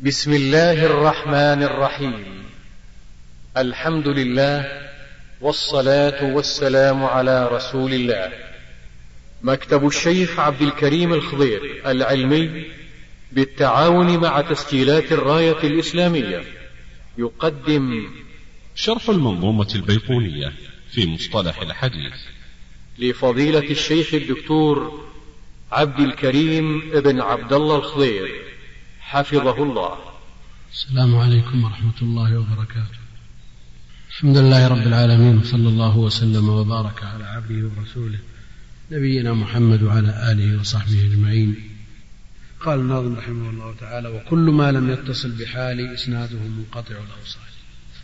بسم الله الرحمن الرحيم. الحمد لله والصلاة والسلام على رسول الله. مكتب الشيخ عبد الكريم الخضير العلمي بالتعاون مع تسجيلات الراية الإسلامية. يقدم شرح المنظومة البيقونية في مصطلح الحديث. لفضيلة الشيخ الدكتور عبد الكريم ابن عبد الله الخضير. حفظه الله. السلام عليكم ورحمة الله وبركاته. الحمد لله رب العالمين وصلى الله وسلم وبارك على عبده ورسوله نبينا محمد وعلى آله وصحبه أجمعين. قال الناظم رحمه الله تعالى وكل ما لم يتصل بحال إسناده منقطع الأوصال.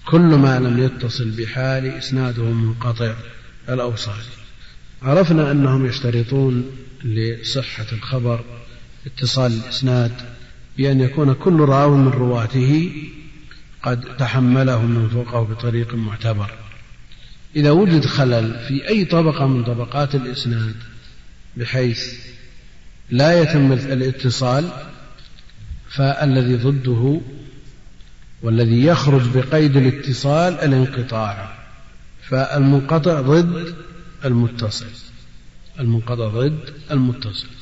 كل ما لم يتصل بحال إسناده منقطع الأوصال. عرفنا أنهم يشترطون لصحة الخبر اتصال الإسناد بأن يكون كل راو من رواته قد تحمله من فوقه بطريق معتبر. إذا وجد خلل في أي طبقة من طبقات الإسناد بحيث لا يتم الاتصال فالذي ضده والذي يخرج بقيد الاتصال الانقطاع فالمنقطع ضد المتصل. المنقطع ضد المتصل.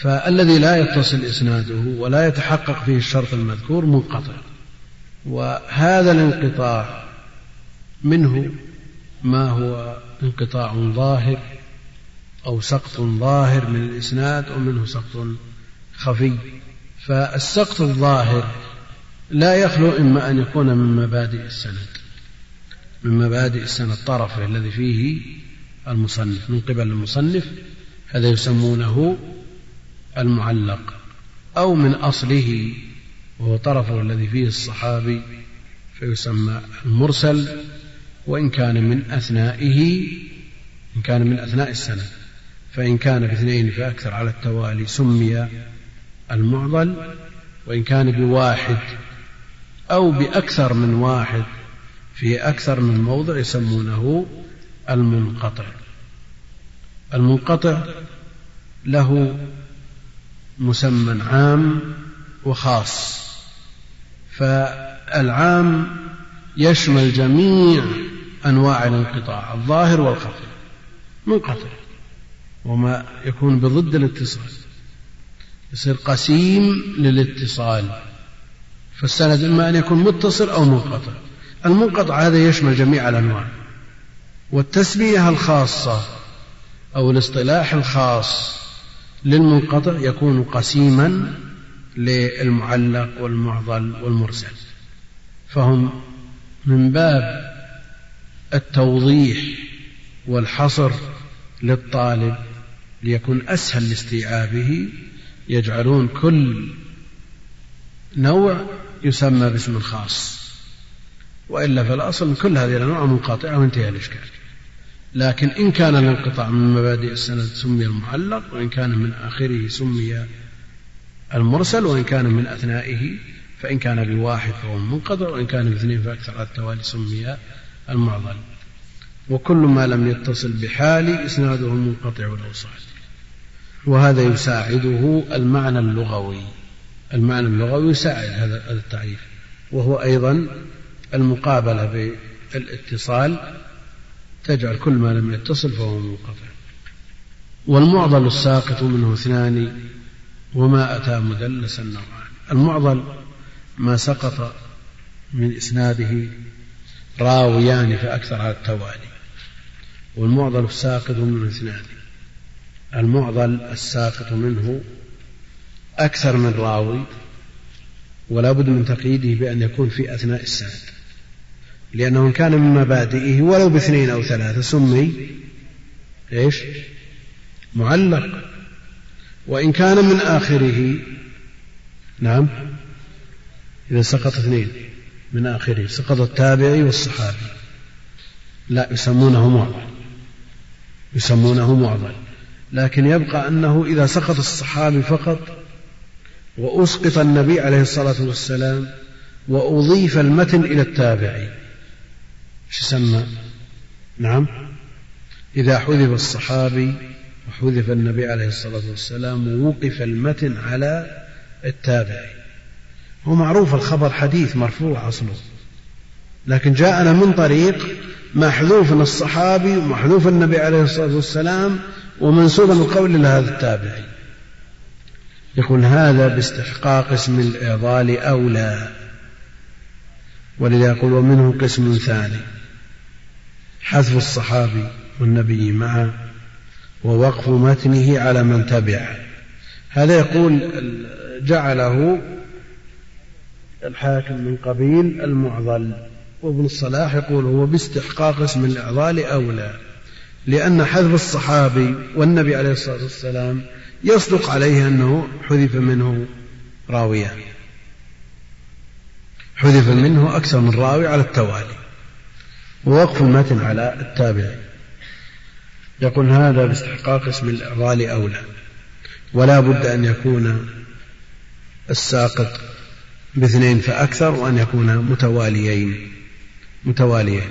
فالذي لا يتصل إسناده ولا يتحقق فيه الشرط المذكور منقطع. وهذا الانقطاع منه ما هو انقطاع ظاهر أو سقط ظاهر من الإسناد ومنه سقط خفي. فالسقط الظاهر لا يخلو إما أن يكون من مبادئ السند من مبادئ السند طرفه الذي فيه المصنف من قبل المصنف هذا يسمونه المعلق أو من أصله وهو طرفه الذي فيه الصحابي فيسمى المرسل وإن كان من أثنائه إن كان من أثناء السنة فإن كان باثنين فأكثر على التوالي سمي المعضل وإن كان بواحد أو بأكثر من واحد في أكثر من موضع يسمونه المنقطع. المنقطع له مسمى عام وخاص. فالعام يشمل جميع أنواع الانقطاع الظاهر والخفي منقطع وما يكون بضد الاتصال. يصير قسيم للاتصال. فالسند اما أن يكون متصل أو منقطع. المنقطع هذا يشمل جميع الأنواع. والتسمية الخاصة أو الاصطلاح الخاص للمنقطع يكون قسيما للمعلق والمعضل والمرسل. فهم من باب التوضيح والحصر للطالب ليكون أسهل لاستيعابه يجعلون كل نوع يسمى باسم خاص وإلا فالأصل كل هذه الأنواع منقطعة وانتهى الإشكال. لكن إن كان الانقطاع من مبادئ السند سمي المعلق وإن كان من آخره سمي المرسل وإن كان من أثنائه فإن كان بواحد فهو منقطع وإن كان باثنين فأكثر على التوالي سمي المعضل. وكل ما لم يتصل بحال إسناده منقطع الأوصال وهذا يساعده المعنى اللغوي. المعنى اللغوي يساعد هذا التعريف. وهو أيضا المقابلة بالإتصال تجعل كل ما لم يتصل فهو منقطع. والمعضل الساقط منه اثنان وما أتى مدلسا نوعان المعضل ما سقط من إسناده راويان فأكثر على التوالي. والمعضل الساقط منه اثنان. المعضل الساقط منه أكثر من راوي ولا بد من تقييده بأن يكون في أثناء السند. لأنه إن كان من مبادئه ولو باثنين أو ثلاثة سمي إيش؟ معلق. وإن كان من آخره نعم. إذا سقط اثنين. من آخره. سقط التابعي والصحابي. لا يسمونه معضل. يسمونه معضل. لكن يبقى أنه إذا سقط الصحابي فقط وأسقط النبي عليه الصلاة والسلام وأضيف المتن إلى التابعي شو يسمى؟ نعم. إذا حذف الصحابي وحذف النبي عليه الصلاة والسلام ووقف المتن على التابعي. هو معروف الخبر حديث مرفوع أصله. لكن جاءنا من طريق محذوف الصحابي ومحذوف النبي عليه الصلاة والسلام ومنسوبا القول إلى هذا التابعي. يقول هذا باستحقاق اسم الإعضال أولى. ولذا يقول ومنه قسم ثاني. حذف الصحابي والنبي معه ووقف متنه على من تبعه. هذا يقول جعله الحاكم من قبيل المعضل. وابن الصلاح يقول هو باستحقاق اسم الإعضال أولى لأن حذف الصحابي والنبي عليه الصلاة والسلام يصدق عليه أنه حذف منه راويان حذف منه أكثر من راوي على التوالي. ووقف المتن. على التابع. يقول هذا باستحقاق اسم الإعضال أولى ولا بد أن يكون الساقط باثنين فأكثر وأن يكون متواليين. متواليين.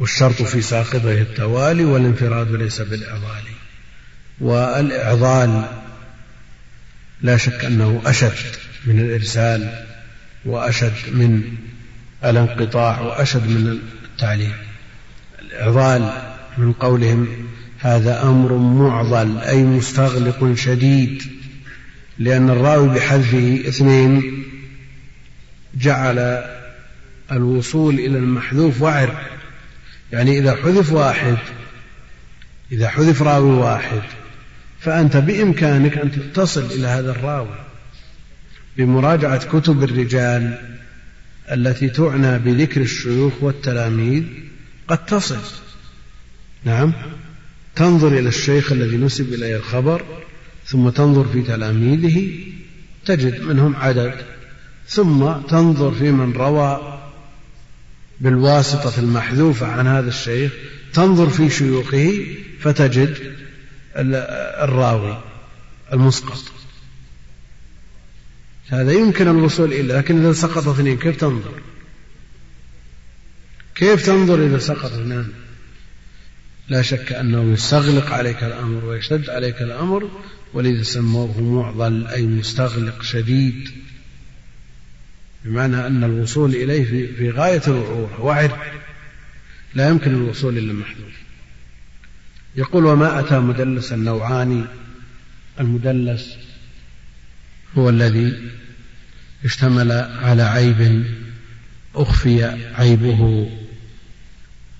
والشرط في ساقطه التوالي والانفراد ليس بالإعضال والإعضال لا شك أنه أشد من الإرسال وأشد من الانقطاع وأشد من التعليم. الإعضال من قولهم هذا أمر معضل أي مستغلق شديد لأن الراوي بحذفه اثنين جعل الوصول إلى المحذوف وعر. يعني إذا حذف واحد إذا حذف راوي واحد فأنت بإمكانك أن تتصل إلى هذا الراوي. بمراجعة كتب الرجال التي تعنى بذكر الشيوخ والتلاميذ قد تصل. نعم. تنظر إلى الشيخ الذي نسب إليه الخبر ثم تنظر في تلاميذه تجد منهم عدد. ثم تنظر في من روى بالواسطة المحذوفة عن هذا الشيخ تنظر في شيوخه فتجد الراوي المسقط. هذا يمكن الوصول إليه لكن إذا سقط اثنين كيف تنظر؟ كيف تنظر إذا سقط اثنان؟ لا شك أنه يستغلق عليك الأمر ويشتد عليك الأمر ولذا سموه معضل أي مستغلق شديد. بمعنى أن الوصول إليه في, غاية الوعورة وعر. لا يمكن الوصول إلا محذوف. يقول وما أتى مدلسا نوعان المدلس هو الذي اشتمل على عيب أخفي عيبه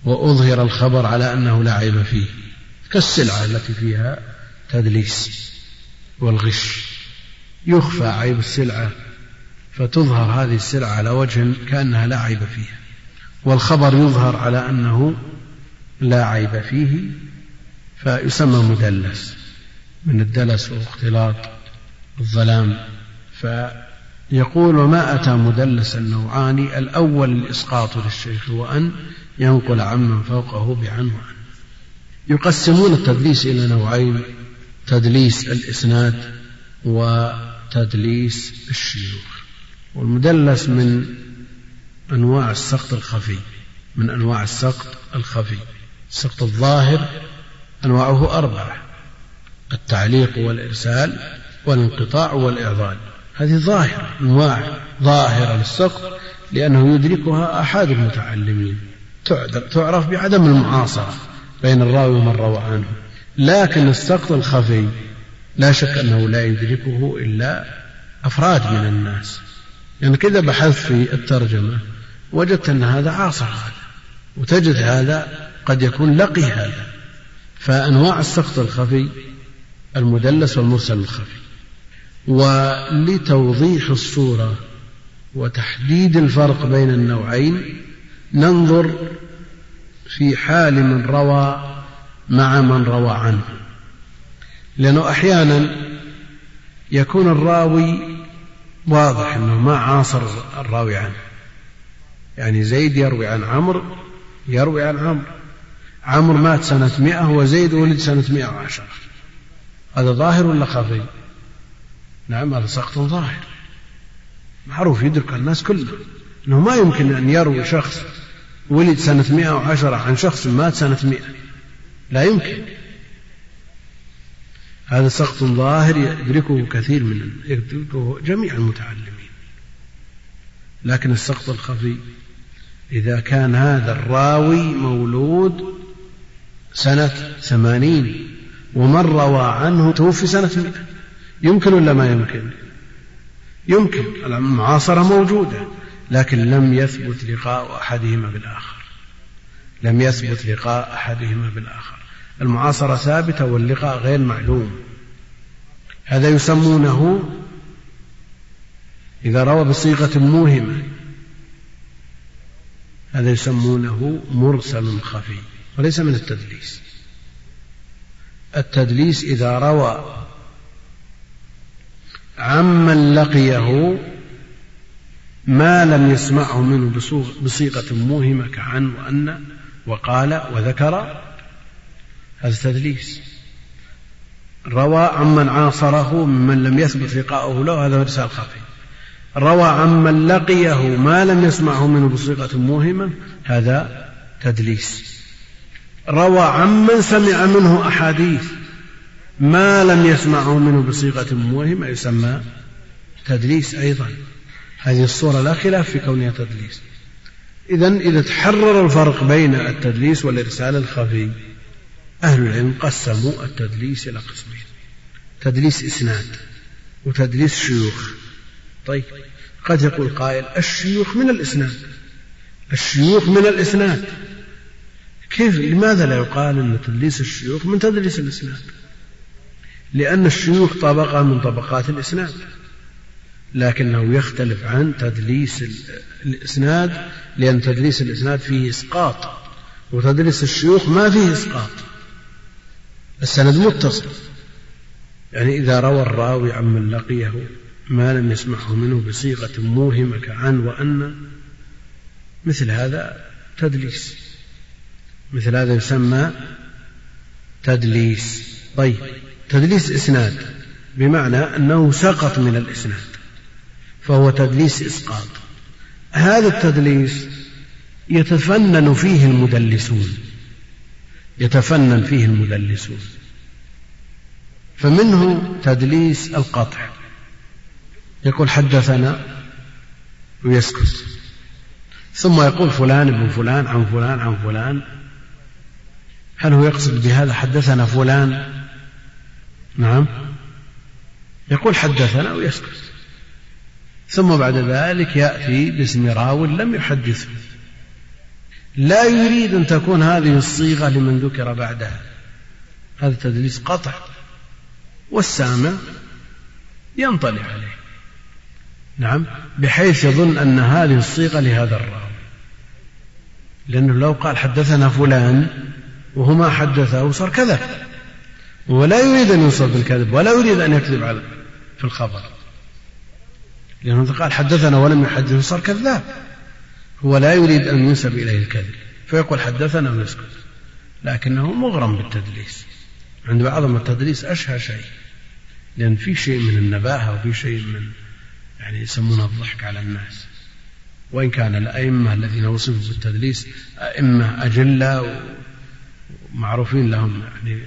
وأظهر الخبر على أنه لا عيب فيه. كالسلعة التي فيها تدليس والغش. يخفى عيب السلعة فتظهر هذه السلعة على وجه كأنها لا عيب فيها. والخبر يظهر على أنه لا عيب فيه فيسمى مدلس. من الدلس واختلاط الظلام. فيقول وما أتى مدلسا نوعان الأول الإسقاط للشيخ وأن ينقل عمن فوقه بعنه عنه يقسمون التدليس إلى نوعين تدليس الإسناد وتدليس الشيوخ. والمدلس من أنواع السقط الخفي من أنواع السقط الخفي. السقط الظاهر أنواعه أربعة التعليق والإرسال والانقطاع والإعضال هذه ظاهرة أنواع ظاهرة للسقط لأنه يدركها أحد المتعلمين. تعرف بعدم المعاصرة بين الراوي ومن روى عنه. لكن السقط الخفي لا شك أنه لا يدركه إلا أفراد من الناس. يعني كذا بحثت في الترجمة وجدت أن هذا عاصر هذا وتجد هذا قد يكون لقي هذا. فأنواع السقط الخفي المدلس والمرسل الخفي. ولتوضيح الصورة وتحديد الفرق بين النوعين ننظر في حال من روى مع من روى عنه. لأنه أحيانا يكون الراوي واضح أنه ما عاصر الراوي عنه. يعني زيد يروي عن عمرو يروي عن عمرو. عمرو مات سنة مئة وزيد ولد سنة مئة وعشرة. هذا ظاهر ولا خفي؟ نعم هذا سقط ظاهر. معروف يدرك الناس كله أنه ما يمكن أن يروي شخص ولد سنة مئة وعشرة عن شخص مات سنة مئة. لا يمكن. هذا سقط ظاهر يدركه كثير من يدركه جميع المتعلمين. لكن السقط الخفي إذا كان هذا الراوي مولود سنة ثمانين ومن روى عنه توفي سنة مئة. يمكن ولا ما يمكن؟ يمكن. المعاصرة موجودة لكن لم يثبت لقاء أحدهما بالآخر. لم يثبت لقاء أحدهما بالآخر. المعاصرة ثابتة واللقاء غير معلوم. هذا يسمونه إذا روى بصيغة موهمة هذا يسمونه مرسل خفي وليس من التدليس. التدليس إذا روى عمن لقيه ما لم يسمعه منه بصيغة موهمة كعن وأن وقال وذكر هذا تدليس روى عمن عاصره ممن لم يثبت لقاؤه له هذا إرسال خفي روى عمن لقيه ما لم يسمعه منه بصيغة موهمة هذا تدليس. روى عمن سمع منه أحاديث. ما لم يسمعه منه بصيغة موهمة يسمى تدليس أيضا. هذه الصورة لا خلاف في كونها تدليس. إذا إذا تحرر الفرق بين التدليس والإرسال الخفي أهل العلم قسموا التدليس إلى قسمين. تدليس إسناد وتدليس شيوخ. طيب قد يقول قائل الشيوخ من الإسناد. الشيوخ من الإسناد. كيف لماذا لا يقال أن تدليس الشيوخ من تدليس الإسناد؟ لأن الشيوخ طبقة من طبقات الإسناد. لكنه يختلف عن تدليس الإسناد لأن تدليس الإسناد فيه إسقاط وتدليس الشيوخ ما فيه إسقاط. السند متصل. يعني إذا روى الراوي عمن لقيه ما لم يسمعه منه بصيغة موهمة كعن وأن مثل هذا تدليس. مثل هذا يسمى تدليس. طيب. تدليس إسناد بمعنى أنه سقط من الإسناد فهو تدليس إسقاط. هذا التدليس يتفنن فيه المدلسون يتفنن فيه المدلسون. فمنه تدليس القطع. يقول حدثنا ويسكت. ثم يقول فلان ابن فلان عن فلان عن فلان. هل هو يقصد بهذا حدثنا فلان؟ نعم. يقول حدثنا ويسكت. ثم بعد ذلك يأتي باسم راو لم يحدثه لا يريد أن تكون هذه الصيغة لمن ذكر بعدها. هذا تدليس قطع. والسامع ينطلع عليه. نعم. بحيث يظن أن هذه الصيغة لهذا الراوي لأنه لو قال حدثنا فلان وهو ما حدثه صار كذب ولا يريد أن يوصف بالكذب ولا يريد أن يكذب على في الخبر. لأنه قال حدثنا ولم يحدثه صار كذاب. هو لا يريد أن ينسب إليه الكذب. فيقول حدثنا ويسكت. لكنه مغرم بالتدليس. عند بعضهم التدليس أشهى شيء. لأن في شيء من النباهة وفي شيء من يعني يسمونه الضحك على الناس. وإن كان الأئمة الذين وصفوا بالتدليس أئمة أجلة ومعروفين لهم يعني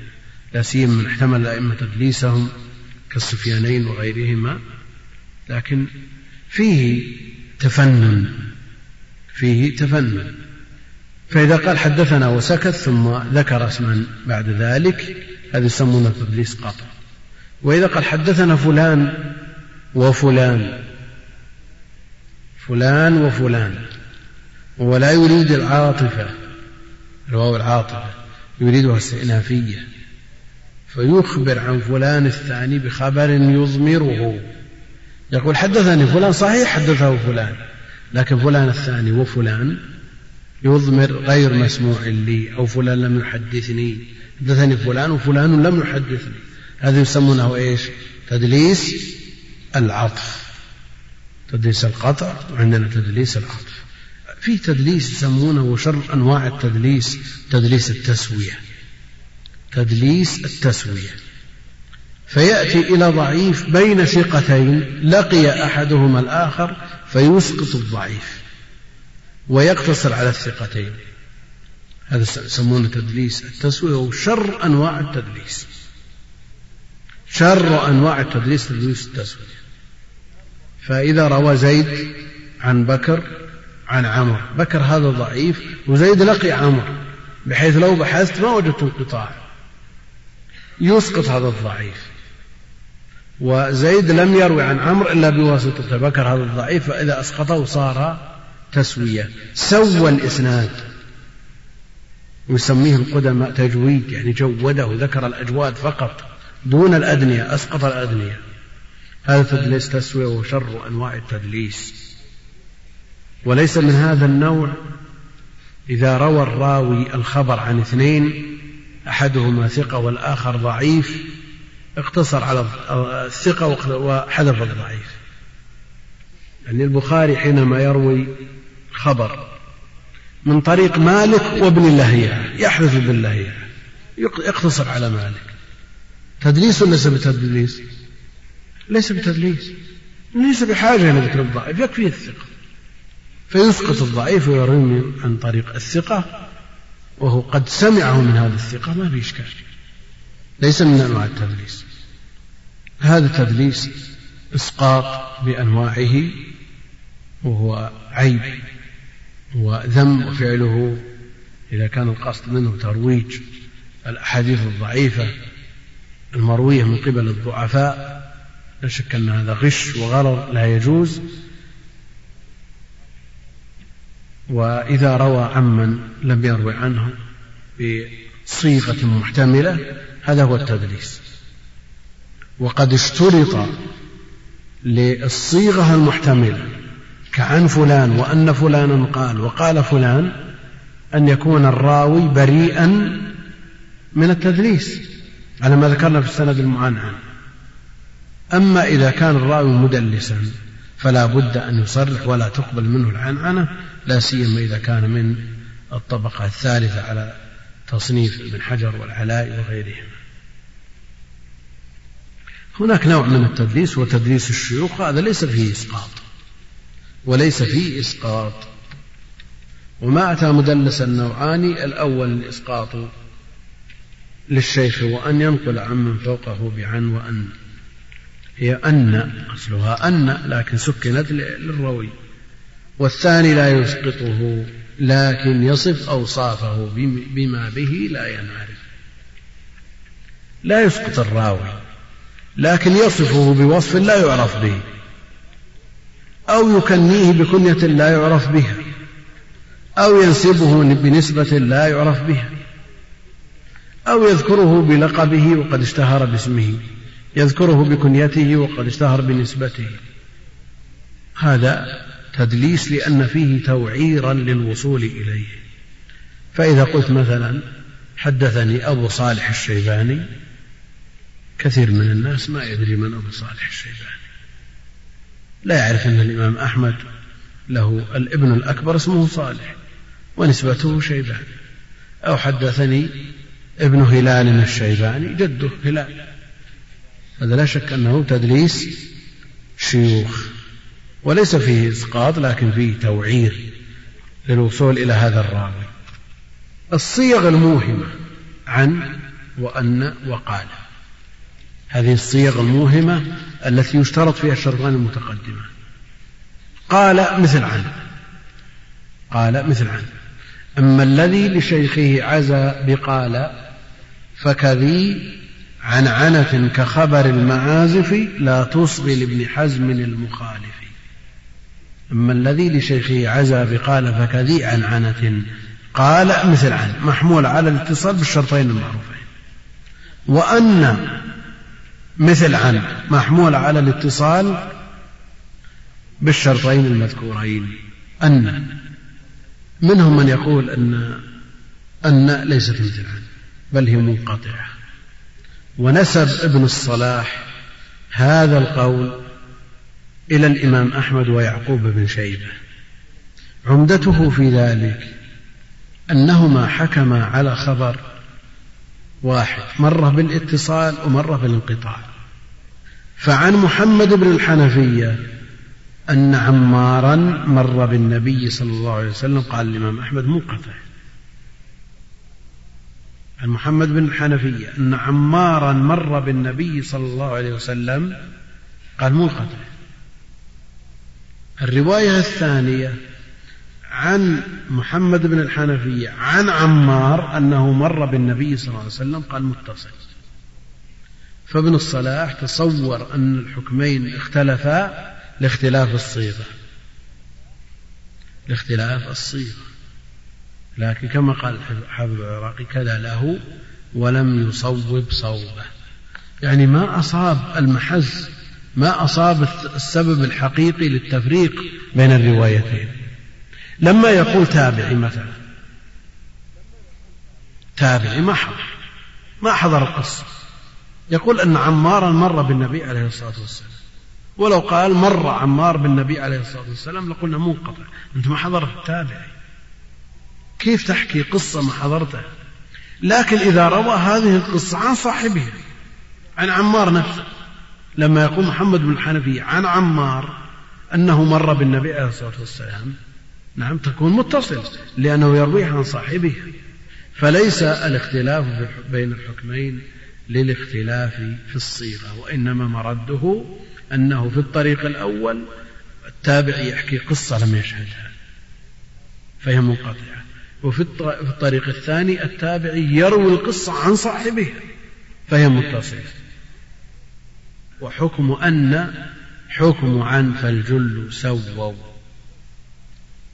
لا سيما من احتمل الأئمة تدليسهم كالسفيانين وغيرهما لكن فيه تفنن فيه تفنن. فإذا قال حدثنا وسكت ثم ذكر اسما بعد ذلك هذا يسمونه تدليس قطع وإذا قال حدثنا فلان وفلان فلان وفلان ولا يريد العاطفة الواو العاطفة يريدها استئنافية فيخبر عن فلان الثاني بخبر يضمره. يقول حدثني فلان صحيح حدثه فلان لكن فلان الثاني وفلان يضمر غير مسموع لي أو فلان لم يحدثني. حدثني فلان وفلان لم يحدثني. هذا يسمونه إيش؟ تدليس العطف. تدليس القطع وعندنا تدليس العطف. في تدليس يسمونه شر أنواع التدليس تدليس التسوية. تدليس التسوية. فيأتي إلى ضعيف بين ثقتين لقي أحدهما الآخر فيسقط الضعيف ويقتصر على الثقتين. هذا يسمونه تدليس التسوية وشر أنواع التدليس. شر أنواع التدليس تدليس التسوية. فإذا روى زيد عن بكر عن عمر بكر هذا ضعيف وزيد لقي عمر بحيث لو بحثت ما وجدت انقطاع. يسقط هذا الضعيف. وزيد لم يروي عن عمرو إلا بواسطة بكر هذا الضعيف فإذا أسقطه صار تسوية. سوى الإسناد. ويسميه القدماء تجويد يعني جوده ذكر الأجواد فقط دون الأدنية أسقط الأدنية. هذا تدليس تسوية وشر أنواع التدليس. وليس من هذا النوع إذا روى الراوي الخبر عن اثنين أحدهما ثقة والآخر ضعيف اقتصر على الثقة وحذف الضعيف. يعني البخاري حينما يروي خبر من طريق مالك وابن لهيعة يحذف ابن لهيعة يقتصر على مالك. تدليس ولا ليس بتدليس؟ ليس بتدليس. ليس بحاجة إلى ذكر الضعيف يكفي الثقة. فيسقط الضعيف ويروي عن طريق الثقة وهو قد سمعه من هذا الثقة ما في إشكال. ليس من أنواع التدليس. هذا تدليس إسقاط بأنواعه وهو عيب وذم وفعله. إذا كان القصد منه ترويج الأحاديث الضعيفة المروية من قبل الضعفاء لا شك أن هذا غش وغرر لا يجوز. وإذا روى عمن لم يروي عنه بصيغة محتملة هذا هو التدليس. وقد اشترط للصيغة المحتملة كعن فلان وأن فلانا قال وقال فلان أن يكون الراوي بريئا من التدليس على ما ذكرنا في السند المعنعن أما إذا كان الراوي مدلسا فلا بد أن يصرح ولا تقبل منه العنعنة لا سيما إذا كان من الطبقة الثالثة على تصنيف ابن حجر والعلاء وغيرهم هناك نوع من التدليس وتدليس الشيوخ هذا ليس فيه إسقاط وليس فيه إسقاط. وما أتى مدلسا نوعان الأول الإسقاط للشيخ وأن ينقل عمن فوقه بعن وأن هي أن أصلها أن لكن سكنت للروي. والثاني لا يسقطه لكن يصف أوصافه بما به لا ينعرف. لا يسقط الراوي لكن يصفه بوصف لا يعرف به أو يكنيه بكنية لا يعرف بها أو ينسبه بنسبة لا يعرف بها أو يذكره بلقبه وقد اشتهر باسمه. يذكره بكنيته وقد اشتهر بنسبته. هذا تدليس لأن فيه توعيرا للوصول إليه. فإذا قلت مثلا حدثني أبو صالح الشيباني كثير من الناس ما يدري من أبو صالح الشيباني. لا يعرف أن الإمام أحمد له الابن الأكبر اسمه صالح ونسبته شيباني. أو حدثني ابن هلال الشيباني جده هلال. هذا لا شك أنه تدليس شيوخ وليس فيه إسقاط لكن فيه توعير للوصول إلى هذا الراوي. الصيغ الموهمة عن وأن وقال. هذه الصيغ الموهمة التي يشترط فيها الشرطان المتقدمة. قال مثل عن قال مثل عن. أما الذي لشيخه عزى بقال فكذي عنعنة كخبر المعازف لا تصغي لابن حزم المخالف أما الذي لشيخه عزى بقال فكذي عنعنة قال مثل عن محمول على الاتصال بالشرطين المعروفين. وأن مثل عن محمول على الاتصال بالشرطين المذكورين. أن منهم من يقول أن أن ليست مثل عن بل هي منقطعة. ونسب ابن الصلاح هذا القول إلى الإمام أحمد ويعقوب بن شيبة. عمدته في ذلك أنهما حكما على خبر واحد مرة بالاتصال ومرة بالانقطاع. فعن محمد بن الحنفية أن عمارا مر بالنبي صلى الله عليه وسلم قال الإمام أحمد منقطع عن محمد بن الحنفية أن عمارا مر بالنبي صلى الله عليه وسلم قال منقطع الرواية الثانية عن محمد بن الحنفية عن عمار أنه مر بالنبي صلى الله عليه وسلم قال متصل. فابن الصلاح تصور أن الحكمين اختلفا لاختلاف الصيغة. لاختلاف الصيغة. لكن كما قال حافظ العراقي كذا له ولم يصوب صوبه. يعني ما أصاب المحز ما أصاب السبب الحقيقي للتفريق بين الروايتين. لما يقول تابعي مثلا تابعي ما حضر ما حضر القصة. يقول أن عمارا مر بالنبي عليه الصلاة والسلام. ولو قال مر عمار بالنبي عليه الصلاة والسلام لقلنا منقطع. أنت ما حضرت التابعي كيف تحكي قصة ما حضرتها؟ لكن إذا روى هذه القصة عن صاحبها عن عمار نفسه لما يقول محمد بن الحنفي عن عمار أنه مر بالنبي عليه الصلاة والسلام نعم تكون متصل لأنه يرويه عن صاحبه. فليس الاختلاف بين الحكمين للاختلاف في الصيغة وإنما مرده أنه في الطريق الأول التابع يحكي قصة لم يشهدها فهي منقطعة. وفي الطريق الثاني التابع يروي القصة عن صاحبها فهي متصلة. وحكم أن حكم عن فالجل سووا.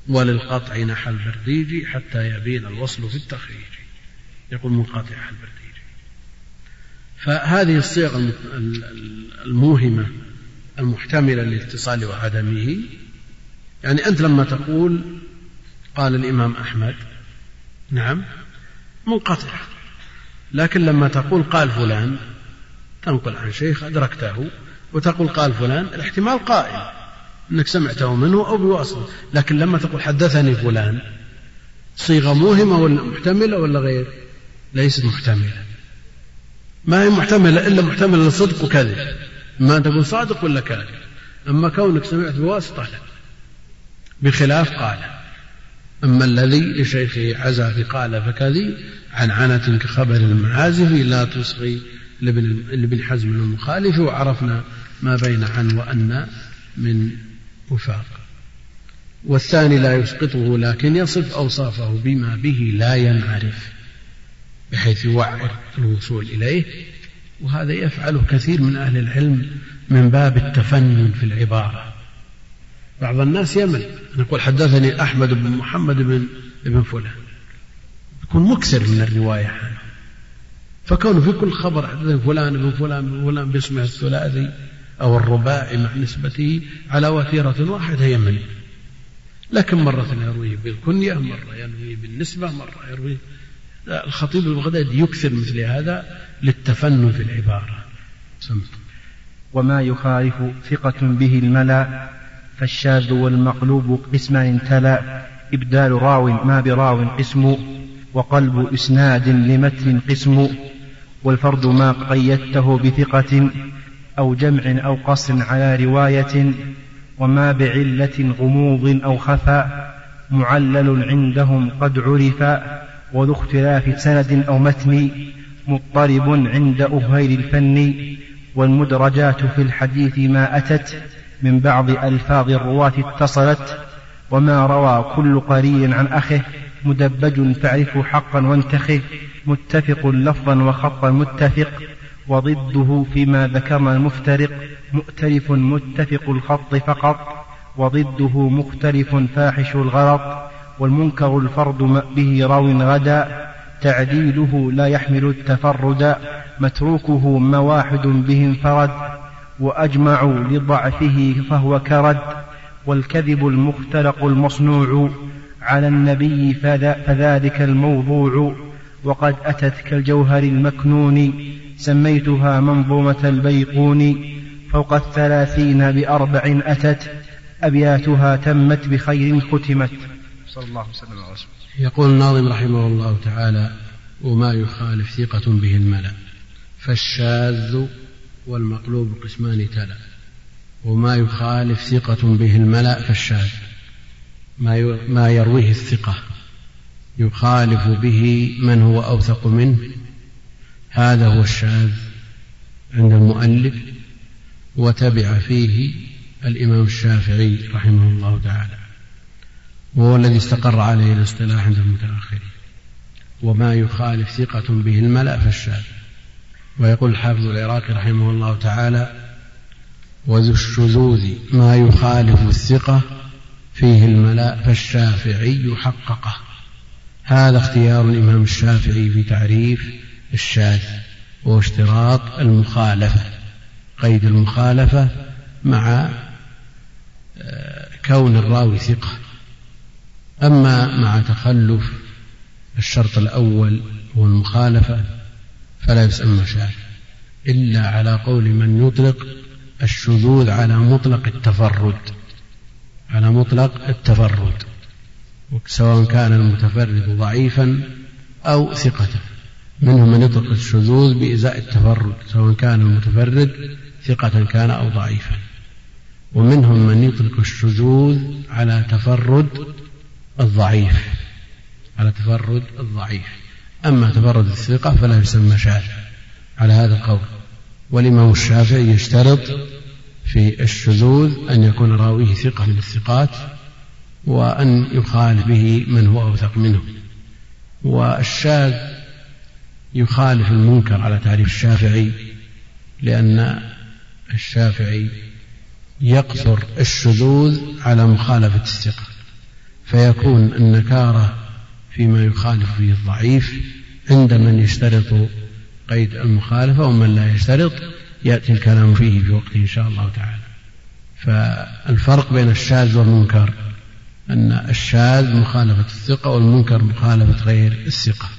وللقطع نحى البرديجي حتى يبين الوصل في التخريج. يقول منقطع البرديجي فهذه الصيغ الموهمة المحتملة للاتصال وعدمه. يعني أنت لما تقول قال الإمام أحمد نعم. منقطع. لكن لما تقول قال فلان تنقل عن شيخ أدركته وتقول قال فلان الاحتمال قائم أنك سمعته منه أو بواسطة. لكن لما تقول حدثني فلان صيغة موهمة ولا محتملة ولا غير؟ ليست محتملة. ما هي محتملة إلا محتملة لصدق وكذب. ما تقول صادق ولا كاذب. أما كونك سمعت بواسطة لا. بخلاف قال. أما الذي لشيخه عزى قال فكذي عن عنة كخبر المعازف لا تصغي لابن حزم المخالف وعرفنا ما بين عن وأن من وفاق. والثاني لا يسقطه لكن يصف أوصافه بما به لا ينعرف بحيث يوعر الوصول إليه. وهذا يفعله كثير من أهل العلم من باب التفنن في العبارة. بعض الناس يمل. نقول حدثني أحمد بن محمد بن ابن فلان. يكون مكثر من الرواية. عنه فكونه في كل خبر حدثني فلان ابن فلان ابن فلان باسمه الثلاثي أو الرباعي مع نسبته على وتيرة واحدة يمل. لكن مرة يرويه بالكنية مرة يرويه بالنسبة مرة يرويه. الخطيب البغدادي يكثر مثل هذا للتفنن في العبارة. سمت. وما يخالف ثقة به الملأ فالشاذ والمقلوب قسمان تلا إبدال راو ما براو قسم وقلب إسناد لمتن قسم والفرد ما قيدته بثقة أو جمع أو قصر على رواية وما بعلة غموض أو خفا معلل عندهم قد عرفا وذو اختلاف سند أو متن مضطرب عند أهيل الفن والمدرجات في الحديث ما أتت من بعض ألفاظ الرواة اتصلت وما روى كل قرين عن أخه مدبج فاعرفه حقا وانتخه متفق لفظا وخطا متفق وضده فيما ذكرنا المفترق مؤتلف متفق الخط فقط وضده مختلف فاحش الغرض والمنكر الفرد به راو غدا تعديله لا يحمل التفرد متروكه ما واحد به انفرد. وأجمعوا لضعفه فهو كرد والكذب المختلق المصنوع على النبي فذلك الموضوع. وقد أتت كالجوهر المكنون سميتها منظومة البيقون. فوق الثلاثين بأربع أتت أبياتها تمت بخير ختمت. صلى الله وسلم. على رسول يقول الناظم رحمه الله تعالى وما يخالف ثقة به الملأ فالشاذ والمقلوب قسمان تلا. وما يخالف ثقة به الملأ فالشاذ ما ما يرويه الثقة. يخالف به من هو أوثق منه. هذا هو الشاذ عند المؤلف وتبع فيه الإمام الشافعي رحمه الله تعالى. وهو الذي استقر عليه الاصطلاح عند المتأخرين. وما يخالف ثقة به الملأ فالشاذ ويقول الحافظ العراقي رحمه الله تعالى وذو الشذوذ ما يخالف الثقة فيه الملأ فالشافعي حققه. هذا اختيار الإمام الشافعي في تعريف الشاذ وهو اشتراط المخالفة قيد المخالفة مع آه، كون الراوي ثقة. أما مع تخلف الشرط الأول هو المخالفة فلا يسمى شاذ إلا على قول من يطلق الشذوذ على مطلق التفرد. على مطلق التفرد. سواء كان المتفرد ضعيفا أو ثقة. منهم من يطلق الشذوذ بإزاء التفرد. سواء كان المتفرد ثقة كان أو ضعيفا. ومنهم من يطلق الشذوذ على تفرد الضعيف. على تفرد الضعيف. أما تفرد الثقة فلا يسمى شاذ. على هذا القول. والإمام الشافعي يشترط في الشذوذ أن يكون راويه ثقة من الثقات وأن يخالف به من هو أوثق منه. والشاذ يخالف المنكر على تعريف الشافعي لأن الشافعي يقصر الشذوذ على مخالفة الثقة. فيكون النكارة فيما يخالف فيه الضعيف عند من يشترط قيد المخالفة ومن لا يشترط يأتي الكلام فيه في وقته إن شاء الله تعالى. فالفرق بين الشاذ والمنكر أن الشاذ مخالفة الثقة والمنكر مخالفة غير الثقة.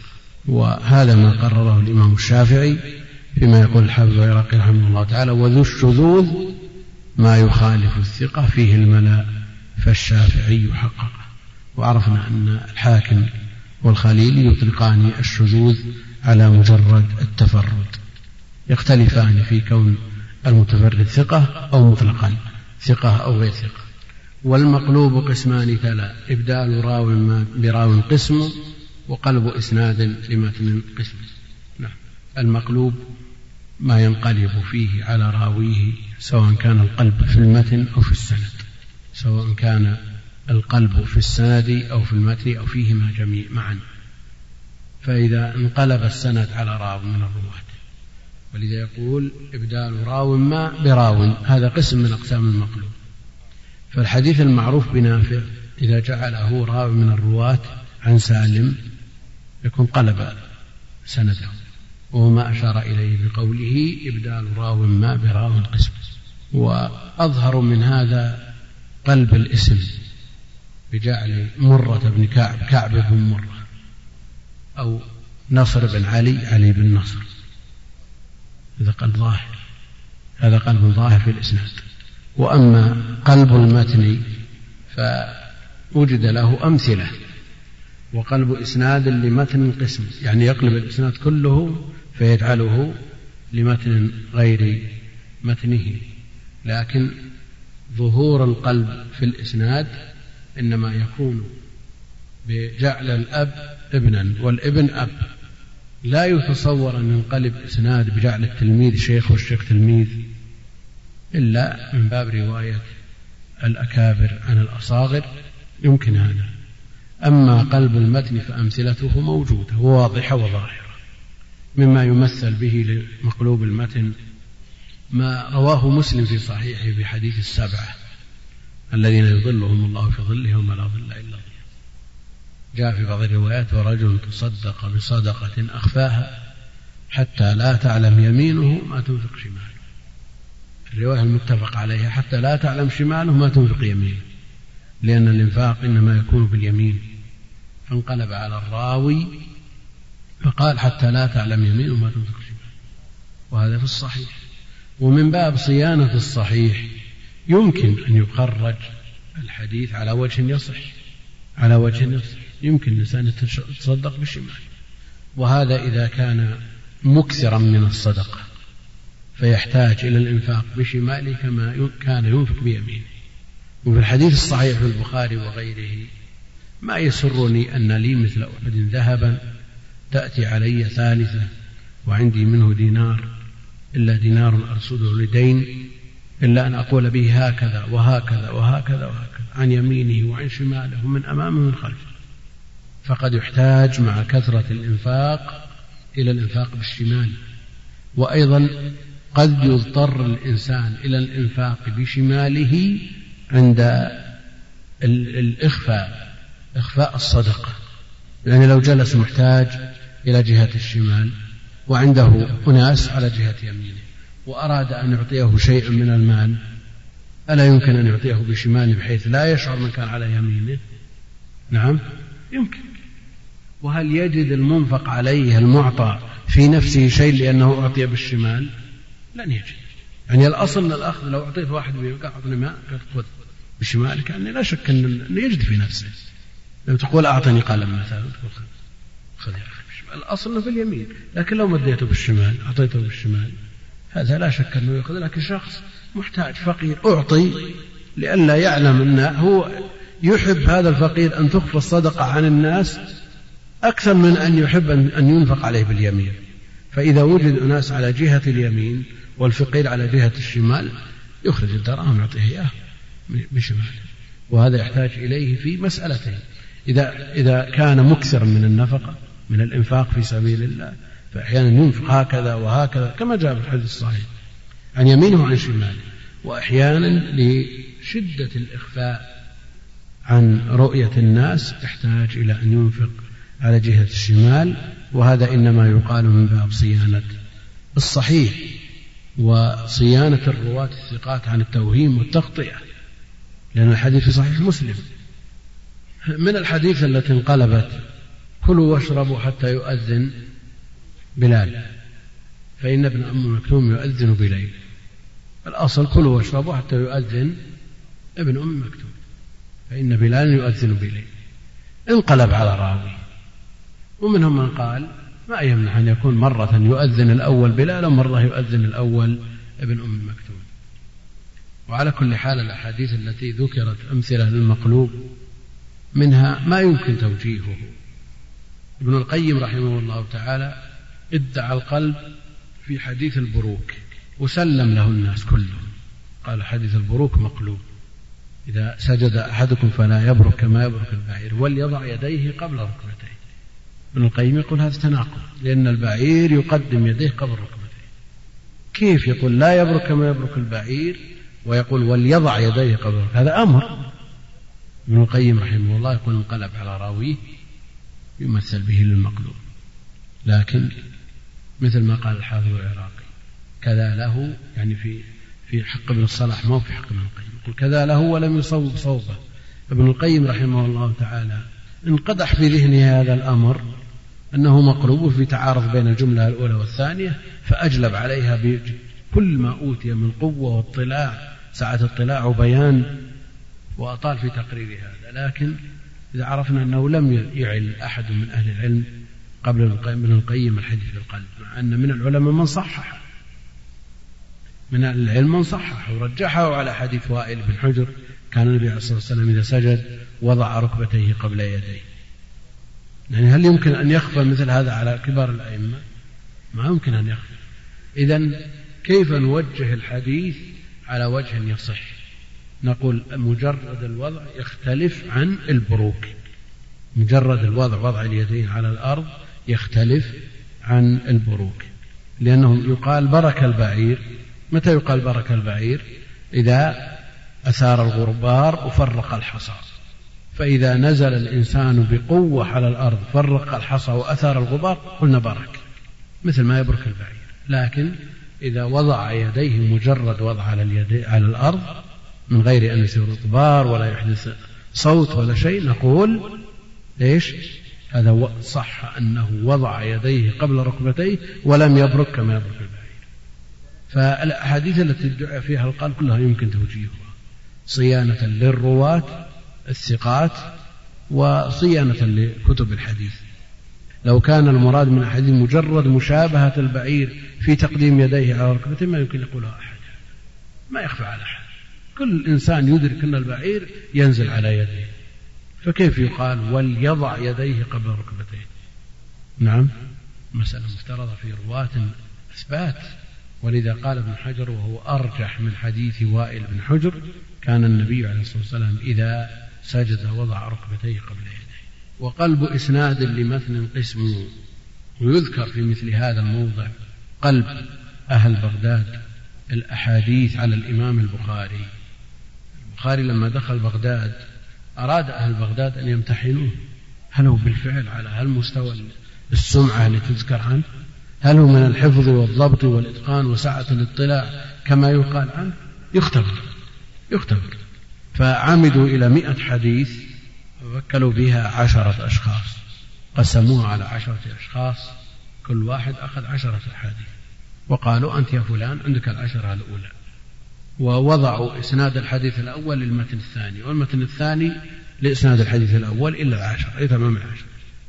وهذا ما قرره الإمام الشافعي فيما يقول الحافظ العراقي رحمه الله تعالى وذو الشذوذ ما يخالف الثقة فيه الملا فالشافعي حققه. وعرفنا أن الحاكم والخليل يطلقان الشذوذ على مجرد التفرد يختلفان في كون المتفرد ثقة أو مطلقا ثقة أو غير ثقة. والمقلوب قسمان تلا إبدال راو براو قسم وقلب إسناد لمتن قسم. نعم. المقلوب ما ينقلب فيه على راويه سواء كان القلب في المتن أو في السند سواء كان القلب في السند أو في المتن أو فيهما جميع معا. فإذا انقلب السند على راو من الرواة. ولذا يقول إبدال راو ما براو. هذا قسم من أقسام المقلوب. فالحديث المعروف بنافع إذا جعله راو من الرواة عن سالم يكون قلب سنده. وهو ما أشار إليه بقوله إبدال راو ما براو قسم. وأظهر من هذا قلب الاسم. بجعل مرة بن كعب كعب بن مرة أو نصر بن علي علي بن نصر. هذا قلب ظاهر هذا قلب ظاهر في الإسناد. وأما قلب المتن فوجد له أمثلة. وقلب إسناد لمتن قسم يعني يقلب الإسناد كله فيجعله لمتن غير متنه. لكن ظهور القلب في الإسناد إنما يكون بجعل الأب ابنا والابن أب. لا يتصور أن ينقلب إسناد بجعل التلميذ شيخ والشيخ تلميذ إلا من باب رواية الأكابر عن الأصاغر. يمكن هذا. أما قلب المتن فأمثلته موجودة وواضحة وظاهرة مما يمثل به لمقلوب المتن ما رواه مسلم في صحيحه في حديث السبعة. الذين يظلهم الله في ظله يوم لا ظل إلا ظله جاء في بعض الروايات ورجل تصدق بصدقة أخفاها حتى لا تعلم يمينه ما تنفق شماله. الرواية المتفق عليها حتى لا تعلم شماله ما تنفق يمينه. لأن الإنفاق إنما يكون باليمين. فانقلب على الراوي فقال حتى لا تعلم يمينه ما تنفق شماله. وهذا في الصحيح. ومن باب صيانة الصحيح يمكن أن يخرج الحديث على وجه يصح على وجه يصح. يمكن الإنسان يتصدق بالشمال وهذا إذا كان مكثرا من الصدقة فيحتاج إلى الإنفاق بشماله كما كان ينفق بيمينه. وفي الحديث الصحيح في البخاري وغيره ما يسرني أن لي مثل أحد ذهبا تأتي علي ثالثة وعندي منه دينار إلا دينار أرصده لدين إلا أن أقول به هكذا وهكذا وهكذا وهكذا عن يمينه وعن شماله ومن أمامه ومن خلفه. فقد يحتاج مع كثرة الإنفاق إلى الإنفاق بالشمال. وأيضا قد يضطر الإنسان إلى الإنفاق بشماله عند الإخفاء إخفاء الصدقة يعني لو جلس محتاج إلى جهة الشمال وعنده أناس على جهة يمينه. وأراد أن يعطيه شيئا من المال ألا يمكن أن يعطيه بشماله بحيث لا يشعر من كان على يمينه. نعم. يمكن. وهل يجد المنفق عليه المعطى في نفسه شيء لأنه أعطي بالشمال؟ لن يجد. يعني الأصل أن الأخذ لو أعطيت واحد قال أعطني ماء خذ بشمالك يعني لا شك أن يجد في نفسه. لو تقول أعطني قلم مثلا تقول خذ خذ يا أخي الأصل أنه في اليمين لكن لو مديته بالشمال أعطيته بالشمال. هذا لا شك أنه يأخذ لكن شخص محتاج فقير أعطي لئلا يعلم أنه هو يحب هذا الفقير أن تخفى الصدقة عن الناس أكثر من أن يحب أن ينفق عليه باليمين. فإذا وجد أناس على جهة اليمين والفقير على جهة الشمال يخرج الدراهم يعطيه إياه بشماله. وهذا يحتاج إليه في مسألتين. إذا إذا كان مكثرا من النفقة من الإنفاق في سبيل الله فأحيانا ينفق هكذا وهكذا كما جاء في الحديث الصحيح عن يمينه وعن شماله وأحيانا لشدة الإخفاء عن رؤية الناس يحتاج إلى أن ينفق على جهة الشمال وهذا إنما يقال من باب صيانة الصحيح وصيانة الرواة الثقات عن التوهيم والتغطية لأن الحديث في صحيح مسلم. من الحديث التي انقلبت كلوا واشربوا حتى يؤذن بلال. فإن ابن أم مكتوم يؤذن بليل. الأصل كلوا واشربوا حتى يؤذن ابن أم مكتوم. فإن بلال يؤذن بليل. انقلب على راوي. ومنهم من قال ما يمنع أن يكون مرة يؤذن الأول بلال ومرة يؤذن الأول ابن أم مكتوم. وعلى كل حال الأحاديث التي ذكرت أمثلة للمقلوب منها ما يمكن توجيهه. ابن القيم رحمه الله تعالى ادعى القلب في حديث البروك وسلم له الناس كلهم. قال حديث البروك مقلوب. إذا سجد أحدكم فلا يبرك كما يبرك البعير وليضع يديه قبل ركبتيه. ابن القيم يقول هذا تناقض لأن البعير يقدم يديه قبل ركبتيه. كيف يقول لا يبرك كما يبرك البعير؟ ويقول وليضع يديه قبل هذا أمر. ابن القيم رحمه الله يقول انقلب على راويه يمثل به للمقلوب. لكن مثل ما قال الحافظ العراقي. كذا له يعني في في حق ابن الصلاح ما هو في حق ابن القيم. يقول كذا له ولم يصوب صوبه. ابن القيم رحمه الله تعالى انقدح في ذهنه هذا الأمر أنه مقلوب في تعارض بين الجملة الأولى والثانية فأجلب عليها بكل ما أوتي من قوة واطلاع سعة اطلاع وبيان وأطال في تقرير هذا. لكن إذا عرفنا أنه لم يعل أحد من أهل العلم قبل ابن القيم الحديث في القلب مع أن من العلماء من صحح. من العلم من صحح ورجحه على حديث وائل بن حجر كان النبي عليه الصلاة والسلام إذا سجد وضع ركبتيه قبل يديه. يعني هل يمكن أن يخفى مثل هذا على كبار الأئمة؟ ما يمكن أن يخفى. إذا كيف نوجه الحديث على وجه يصح؟ نقول مجرد الوضع يختلف عن البروك. مجرد الوضع وضع اليدين على الأرض يختلف عن البروك لأنه يقال برك البعير. متى يقال برك البعير؟ إذا أثار الغربار وفرق الحصى. فإذا نزل الإنسان بقوة على الأرض فرق الحصى وأثار الغبار قلنا برك مثل ما يبرك البعير. لكن إذا وضع يديه مجرد وضع على, اليد على الأرض من غير أن يصير غبار ولا يحدث صوت ولا شيء نقول إيش؟ هذا صح أنه وضع يديه قبل ركبتيه ولم يبرك كما يبرك البعير. فالأحاديث التي ادعى فيها القلب كلها يمكن توجيهها. صيانة للرواة الثقات وصيانة لكتب الحديث. لو كان المراد من الحديث مجرد مشابهة البعير في تقديم يديه على ركبته ما يمكن يقولها أحد. ما يخفى على أحد. كل إنسان يدرك أن البعير ينزل على يديه فكيف يقال وليضع يديه قبل ركبتيه؟ نعم. مسألة مفترضة في رواة إثبات. ولذا قال ابن حجر وهو أرجح من حديث وائل بن حجر كان النبي عليه الصلاة والسلام إذا سجد وضع ركبتيه قبل يديه. وقلب إسناد لمثل قسم ويذكر في مثل هذا الموضع قلب أهل بغداد الأحاديث على الإمام البخاري. البخاري لما دخل بغداد أراد أهل بغداد أن يمتحنوه. هل هو بالفعل على هالمستوى السمعة اللي تذكر عنه؟ هل هو من الحفظ والضبط والإتقان وسعة الاطلاع كما يقال عنه؟ يختبر. يختبر. فعمدوا إلى مئة حديث ووكلوا بها عشرة أشخاص. قسموها على عشرة أشخاص. كل واحد أخذ عشرة أحاديث وقالوا أنت يا فلان عندك العشرة الأولى. ووضعوا إسناد الحديث الأول للمتن الثاني والمتن الثاني لإسناد الحديث الأول إلا العشرة أي تمام العشرة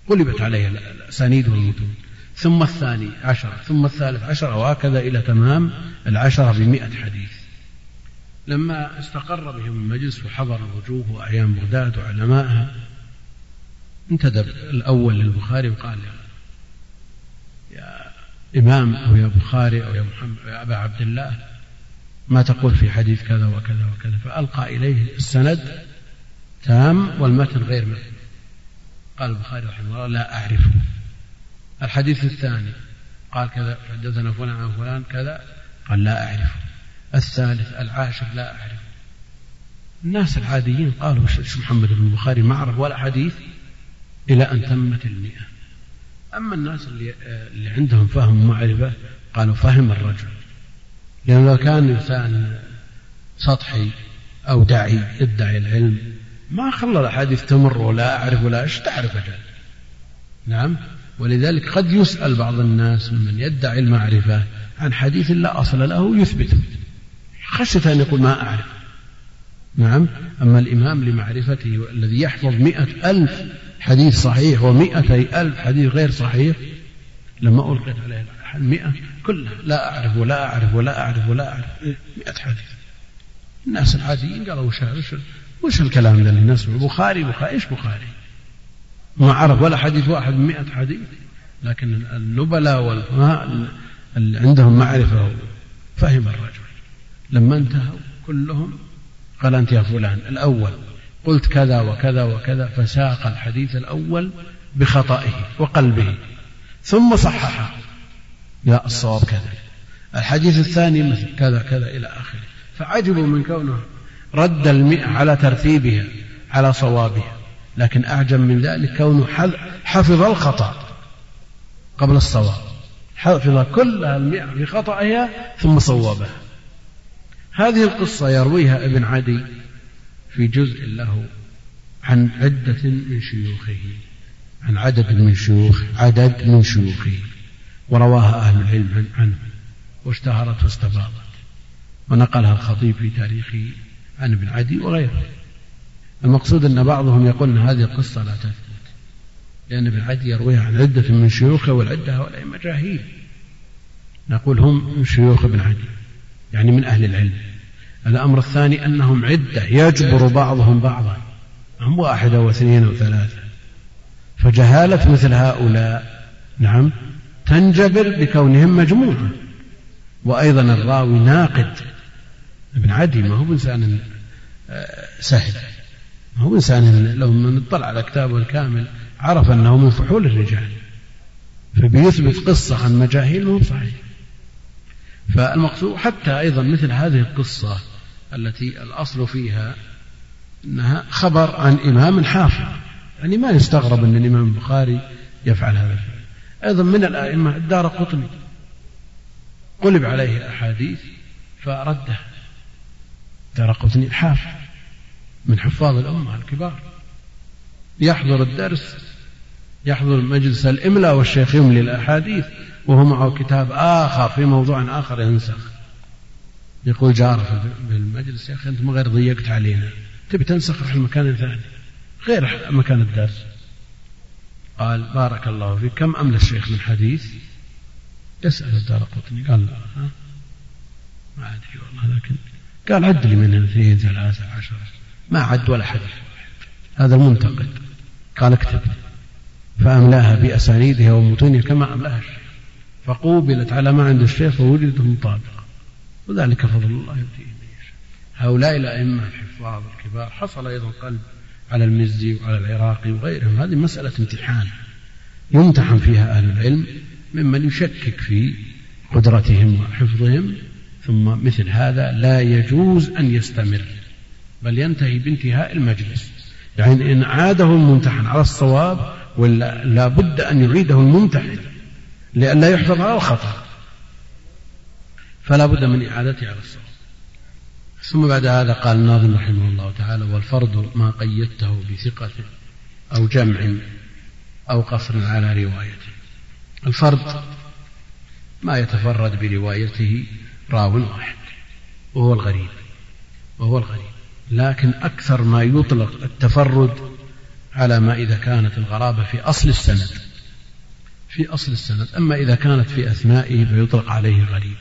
قلبت عليه الأسانيد والمتون. ثم الثاني عشرة ثم الثالث عشرة وهكذا إلى تمام العشرة بمئة حديث. لما استقر بهم المجلس وحضر الوجوه وأعيان بغداد وعلمائها انتدب الأول للبخاري وقال يا إمام أو يا بخاري أو يا محمد أو يا أبا عبد الله ما تقول في حديث كذا وكذا وكذا فألقى إليه السند تام والمتن غير مثل قال البخاري رحمه الله لا أعرفه. الحديث الثاني قال كذا حدثنا فلان عن فلان كذا قال لا أعرفه. الثالث العاشر لا أعرفه. الناس العاديين قالوا شو محمد بن البخاري؟ ما عرف ولا حديث إلى أن تمت المئة. أما الناس اللي, اللي عندهم فهم ومعرفة قالوا فهم الرجل. لأنه لو كان إنسان سطحي أو داعي يدعي العلم ما خلى الأحاديث تمر ولا أعرف ولا إيش تعرف أجل. نعم؟ ولذلك قد يسأل بعض الناس ممن يدعي المعرفة عن حديث لا أصل له يثبته خشية أن يقول ما أعرف. نعم؟ أما الإمام لمعرفته الذي يحفظ مئة ألف حديث صحيح ومئتي ألف حديث غير صحيح لما ألقيت عليه المئة كلها. لا أعرف ولا أعرف ولا أعرف ولا أعرف. مئة حديث. الناس العاديين قالوا وش وش, وش الكلام اللي نسمع بخاري بخاري. إيش بخاري؟ ما عرف ولا حديث واحد من مئة حديث. لكن النبلاء والفقهاء اللي عندهم معرفة فهم الرجل. لما انتهوا كلهم قال أنت يا فلان الأول قلت كذا وكذا وكذا فساق الحديث الأول بخطئه وقلبه. ثم صححه. لا الصواب كذا. الحديث الثاني مثل كذا كذا إلى آخره. فعجبوا من كونه رد المئة على ترتيبها على صوابها. لكن أعجب من ذلك كونه حفظ الخطأ قبل الصواب. حفظ كل المئة بخطأها ثم صوبها. هذه القصة يرويها ابن عدي في جزء له عن عدة من شيوخه عن عدد من شيوخ عدد من شيوخه. ورواها أهل العلم عنه واشتهرت واستفاضت ونقلها الخطيب في تاريخه عن ابن عدي وغيره. المقصود أن بعضهم يقول أن هذه القصة لا تثبت لأن ابن عدي يرويها عن عدة من شيوخه والعدة هؤلاء مجاهيل. نقول هم من شيوخ ابن عدي يعني من أهل العلم. الأمر الثاني أنهم عدة يجبر بعضهم بعضا هم واحدة واثنين وثلاثة فجهالة مثل هؤلاء نعم تنجبر بكونهم مجموعة. وأيضا الراوي ناقد. ابن عدي ما هو إنسان آه، سهل. ما هو إنسان لو من اطلع على كتابه الكامل عرف أنه من فحول الرجال. فبيثبت قصة عن مجاهيل مو صحيح. فالمقصود حتى أيضا مثل هذه القصة التي الأصل فيها أنها خبر عن إمام حافظ. يعني ما يستغرب أن الإمام البخاري يفعل هذا الفعل. أيضا من الأئمة الدار قطني. قلب عليه أحاديث فرده. دار قطني الحافظ من حفاظ الأمة الكبار. يحضر الدرس يحضر مجلس الإملاء والشيخ يملي الأحاديث وهو معه كتاب آخر في موضوع آخر ينسخ. يقول جاره في المجلس يا أخي أنت ما غير ضيقت علينا. تبي تنسخ روح المكان الثاني غير مكان الدرس. قال بارك الله فيك. كم أملى الشيخ من حديث؟ يسأل الدار قطني. قال لا ها؟ ما أدري والله لكن قال عد لي من اثنين ثلاثة عشرة. ما عد ولا حديث هذا المنتقد. قال اكتب. فأملاها بأسانيدها ومتونها كما أملاها الشيخ. فقوبلت على ما عند الشيخ ووجدت مطابقة وذلك فضل الله يؤتيه من يشاء هؤلاء الأئمة الحفاظ الكبار. حصل أيضا قلب على المزي وعلى العراقي وغيرهم. هذه مسألة امتحان. يمتحن فيها أهل العلم ممن يشكك في قدرتهم وحفظهم ثم مثل هذا لا يجوز أن يستمر بل ينتهي بانتهاء المجلس. يعني إن عاده الممتحن على الصواب ولا لا بد أن يعيده الممتحن لئلا يحفظ على الخطأ. فلا بد من إعادته على الصواب. ثم بعد هذا قال الناظم رحمه الله تعالى والفرض ما قيدته بثقة أو جمع أو قصر على روايته الفرد ما يتفرد بروايته راو واحد وهو الغريب وهو الغريب. لكن أكثر ما يطلق التفرد على ما إذا كانت الغرابة في أصل السند في أصل السند. أما إذا كانت في أثنائه فيطلق عليه غريب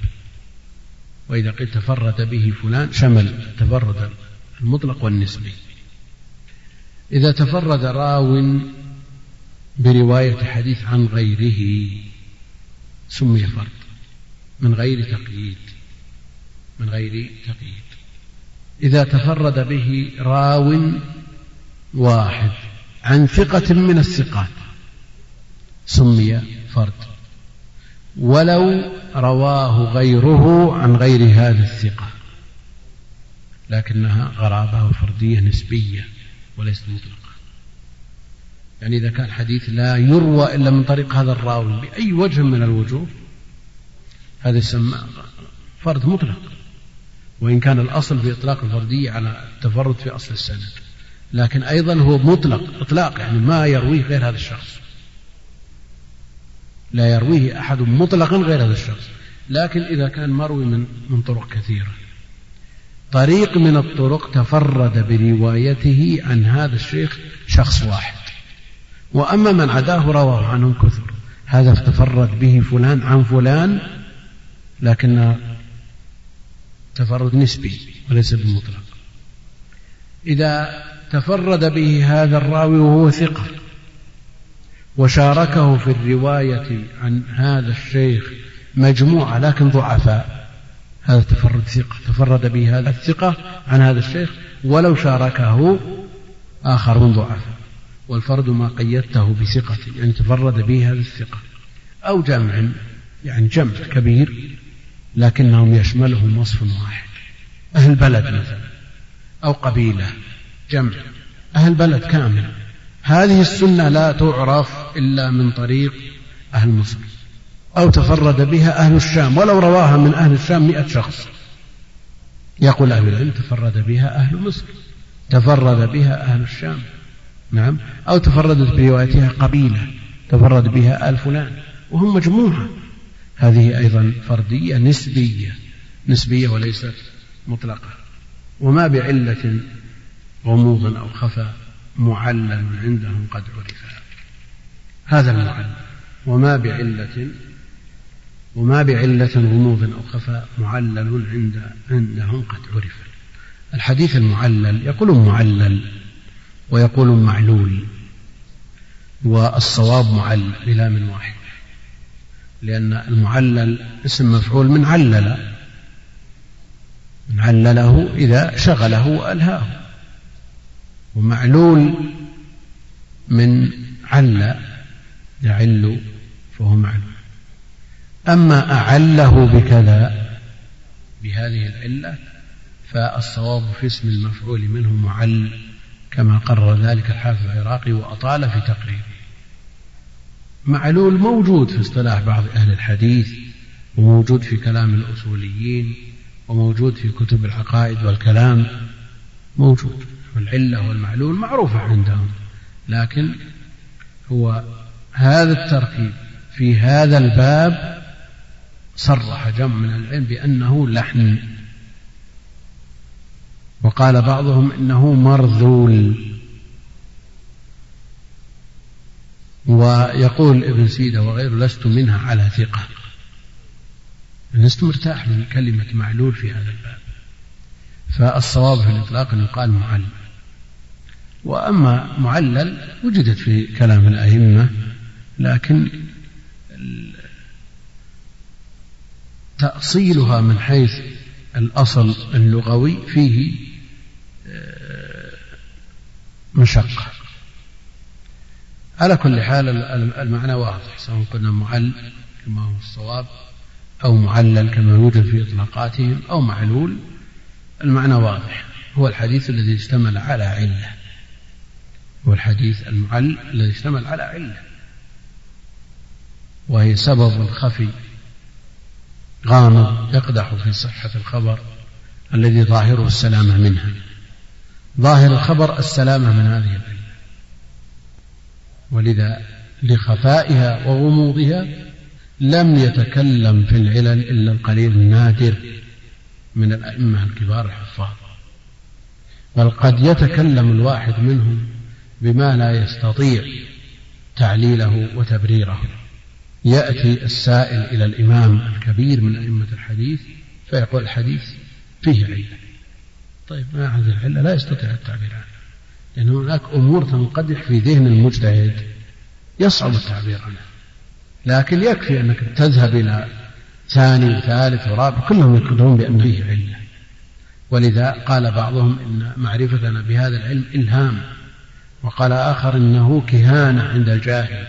وإذا قيل تفرد به فلان شمل. التفرد المطلق والنسبي. إذا تفرد راو برواية حديث عن غيره سمي فرد. من غير تقييد. من غير تقييد. إذا تفرد به راو واحد عن ثقة من الثقات سمي فرد. ولو رواه غيره عن غير هذا الثقة. لكنها غرابة وفردية نسبية وليست مطلقة. يعني إذا كان حديث لا يروى إلا من طريق هذا الراوي بأي وجه من الوجوه هذا يسمى فرد مطلق. وإن كان الأصل في إطلاق الفردية على التفرد في أصل السند. لكن أيضا هو مطلق إطلاق يعني ما يرويه غير هذا الشخص. لا يرويه أحد مطلقا غير هذا الشخص. لكن إذا كان مروي من من طرق كثيرة. طريق من الطرق تفرد بروايته عن هذا الشيخ شخص واحد. وأما من عداه رواه عنهم كثر. هذا تفرد به فلان عن فلان لكن تفرد نسبي وليس بالمطلق إذا تفرد به هذا الراوي وهو ثقة وشاركه في الرواية عن هذا الشيخ مجموعة لكن ضعفاء. هذا تفرد ثقة تفرد به هذا الثقة عن هذا الشيخ ولو شاركه آخرون ضعفاء. والفرد ما قيدته بثقة يعني تفرد به هذا الثقة. أو جمع يعني جمع كبير لكنهم يشملهم وصف واحد. أهل بلد مثلا أو قبيلة جمع. أهل بلد كامل. هذه السنة لا تعرف إلا من طريق أهل مصر أو تفرد بها أهل الشام ولو رواها من أهل الشام مئة شخص. يقول أهل العلم تفرد بها أهل مصر تفرد بها أهل الشام نعم أو تفردت بروايتها قبيلة تفرد بها آل فلان وهم مجموعة. هذه أيضا فردية نسبية نسبية وليست مطلقة. وما بعلة غموض أو خفى معلل عندهم قد عرف هذا المعلل. وما بعلة وما بعلة غموض أو خفى معلل عند عندهم قد عرف الحديث المعلل يقول معلل ويقول معلول والصواب معلل بلا من واحد. لأن المعلل اسم مفعول من علل. من علله إذا شغله وألهاه. ومعلول من عل يعل فهو معلول. أما أعله بكذا بهذه العلة فالصواب في اسم المفعول منه معل كما قرر ذلك الحافظ العراقي وأطال في تقريره. معلول موجود في اصطلاح بعض أهل الحديث وموجود في كلام الأصوليين وموجود في كتب العقائد والكلام موجود. والعلة والمعلول معروفة عندهم. لكن هو هذا التركيب في هذا الباب صرح جمع من العلم بأنه لحن. وقال بعضهم إنه مرذول. ويقول ابن سيدة وغيره لست منها على ثقة. لست مرتاح من كلمة معلول في هذا الباب. فالصواب في الإطلاق أن يقال معلم. وأما معلل وجدت في كلام الأئمة لكن تأصيلها من حيث الأصل اللغوي فيه آه، مشقة. على كل حال المعنى واضح سواء قلنا معل كما هو الصواب أو معلل كما يوجد في إطلاقاتهم أو معلول المعنى واضح. هو الحديث الذي اشتمل على علة. هو الحديث المعل الذي اشتمل على علة. وهي سبب خفي غامض يقدح في صحة الخبر الذي ظاهره السلامة منها. ظاهر الخبر السلامة من هذه العلة. ولذا لخفائها وغموضها لم يتكلم في العلل إلا القليل النادر من الأئمة الكبار الحفاظ. بل قد يتكلم الواحد منهم بما لا يستطيع تعليله وتبريره. يأتي السائل إلى الإمام الكبير من أئمة الحديث فيقول الحديث فيه علة. طيب ما هذه العلة؟ لا يستطيع التعبير عنها. لأن هناك أمور تنقدح في ذهن المجتهد يصعب التعبير عنها. لكن يكفي أنك تذهب إلى ثاني وثالث ورابع كلهم يقولون بأن فيه علة. ولذا قال بعضهم إن معرفتنا بهذا العلم إلهام. وقال آخر إنه كهانة عند الجاهل.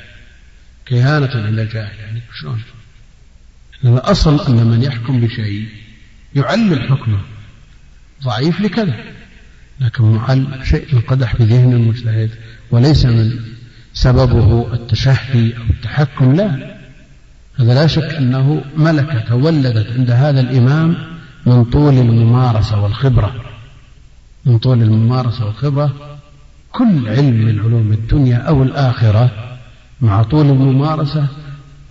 كهانة عند الجاهل يعني شلون؟ الأصل أن من يحكم بشيء يعلل حكمه. ضعيف لكذا. لكن شيء انقدح في ذهن المجتهد وليس من سببه التشهي أو التحكم لا. هذا لا شك أنه ملكة تولدت عند هذا الإمام من طول الممارسة والخبرة. من طول الممارسة والخبرة كل علم من علوم الدنيا أو الآخرة مع طول الممارسة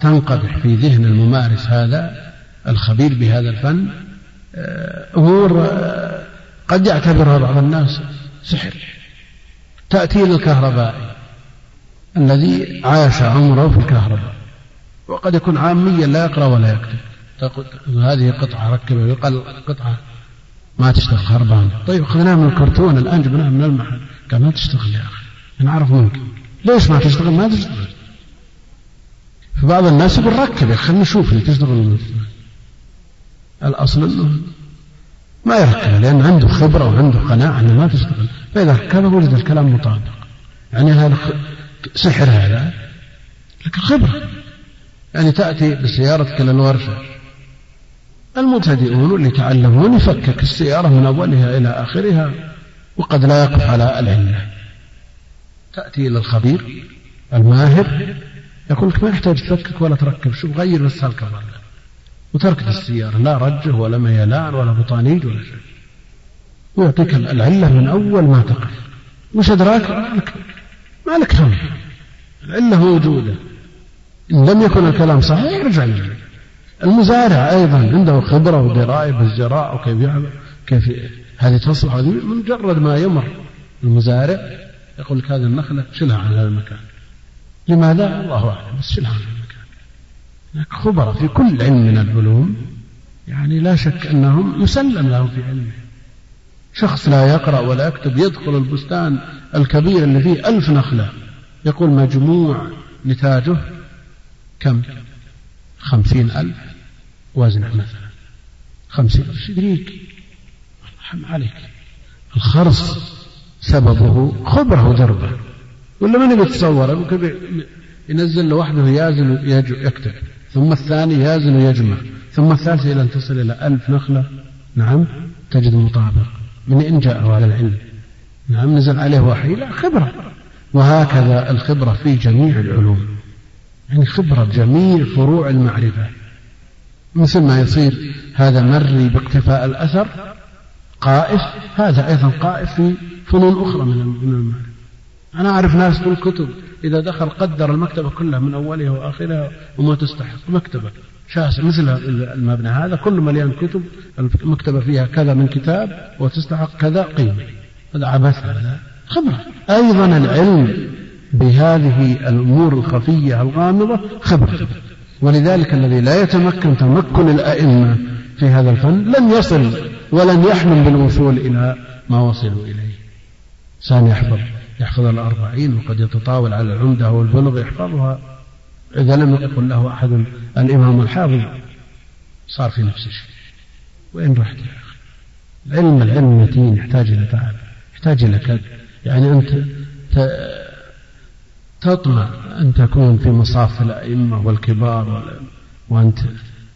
تنقدح في ذهن الممارس هذا الخبير بهذا الفن أمور آه، قد يعتبرها بعض الناس سحر. تأتي للكهربائي الذي عاش عمره في الكهرباء وقد يكون عاميا لا يقرأ ولا يكتب. تقول هذه قطعة ركبها يقال قطعة ما تشتغل خربانة. طيب أخذناها من الكرتون الآن جبناها من المحل. قال ما تشتغل يا أخي. نعرف منك. ليش ما تشتغل؟ ما تشتغل. فبعض الناس يقول ركب يا خلينا نشوف اللي تشتغل. الأصل أنه ما يركب لأن عنده خبرة وعنده قناعة أنه ما تشتغل. فإذا ركب وجد الكلام مطابق. يعني هذا سحر هذا. لكن خبرة. يعني تأتي بسيارتك إلى الورشة. المبتدئون اللي يتعلمون يفكك السيارة من أولها إلى آخرها. وقد لا يقف على العلة تأتي إلى الخبير الماهر يقول لك ما يحتاج تفكك ولا تركب شوف غير بس هالكفر وتركت السيارة لا رجه ولا ميلان ولا بطانيج ولا شيء. ويعطيك العلة من أول ما تقف. وش أدراك؟ ما لك هم؟ العلة موجودة. إن لم يكن الكلام صحيح ارجع للعلة المزارع أيضا عنده خبرة ودراية بالزراعة وكيف يعمل كيف هذه تصلح هذه مجرد ما يمر المزارع يقول لك هذه النخلة شلها عن هذا المكان. لماذا؟ الله أعلم بس شلها عن هذا المكان. هناك خبراء في كل علم من العلوم يعني لا شك أنهم يسلم لهم في علمه. شخص لا يقرأ ولا يكتب يدخل البستان الكبير اللي فيه ألف نخلة يقول مجموع نتاجه كم؟ خمسين ألف وزنه مثلا. خمسين ألف. رحم عليك. الخرص سببه خبرة وجربة ولا من يتصور ينزل لوحده يازن يكتب ثم الثاني يازن ويجمع. ثم الثالث إلى أن تصل إلى ألف نخلة. نعم. تجد مطابق. من إن جاءه على العلم. نعم. نزل عليه وحي. لا خبرة. وهكذا الخبرة في جميع العلوم. يعني خبرة جميع فروع المعرفة. مثل ما يصير هذا مري باقتفاء الأثر قائف هذا أيضا قائف في فنون أخرى من المعرفة أنا أعرف ناس في الكتب إذا دخل قدر المكتبة كلها من أولها وآخرها وما تستحق مكتبة شاسع. مثل المبنى هذا كله مليان كتب المكتبة فيها كذا من كتاب وتستحق كذا قيمة. هذا عبث هذا خبرة. أيضا العلم بهذه الأمور الخفية الغامضة خبرة. ولذلك الذي لا يتمكن تمكن الأئمة في هذا الفن لن يصل ولن يحلم بالوصول إلى ما وصلوا إليه. سان يحفظ يحفظ الأربعين وقد يتطاول على العمدة والبلغ يحفظها. إذا لم يقل له أحد الإمام الحافظ صار في نفس الشيء. وين رحت يا أخي العلم العلم متين يحتاج إلى تعب يحتاج إلى كد. يعني أنت تطمع أن تكون في مصاف الأئمة والكبار وأنت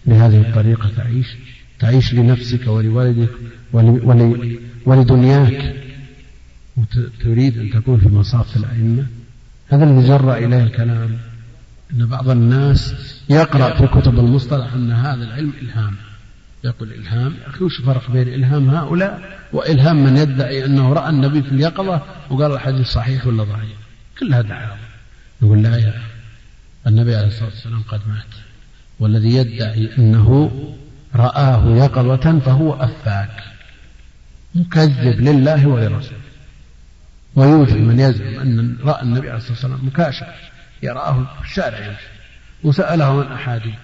بهذه الطريقة تعيش. تعيش لنفسك ولولدك ولدنياك. وتريد أن تكون في مصاف الأئمة. هذا الذي جرى إليه الكلام. أن بعض الناس يقرأ في كتب المصطلح أن هذا العلم إلهام. يقول إلهام. يا أخي وش فرق بين إلهام هؤلاء وإلهام من يدعي أنه رأى النبي في اليقظة وقال الحديث صحيح ولا ضعيف؟ كلها دعاوى. يقول لا يا النبي عليه الصلاة والسلام قد مات. والذي يدعي أنه رآه يقظة فهو أفاك. مكذب لله ولرسوله. ويوجد من يزعم أن رأى النبي عليه الصلاة والسلام مكاشف. يراه في الشارع يمشي. وسأله عن أحاديث.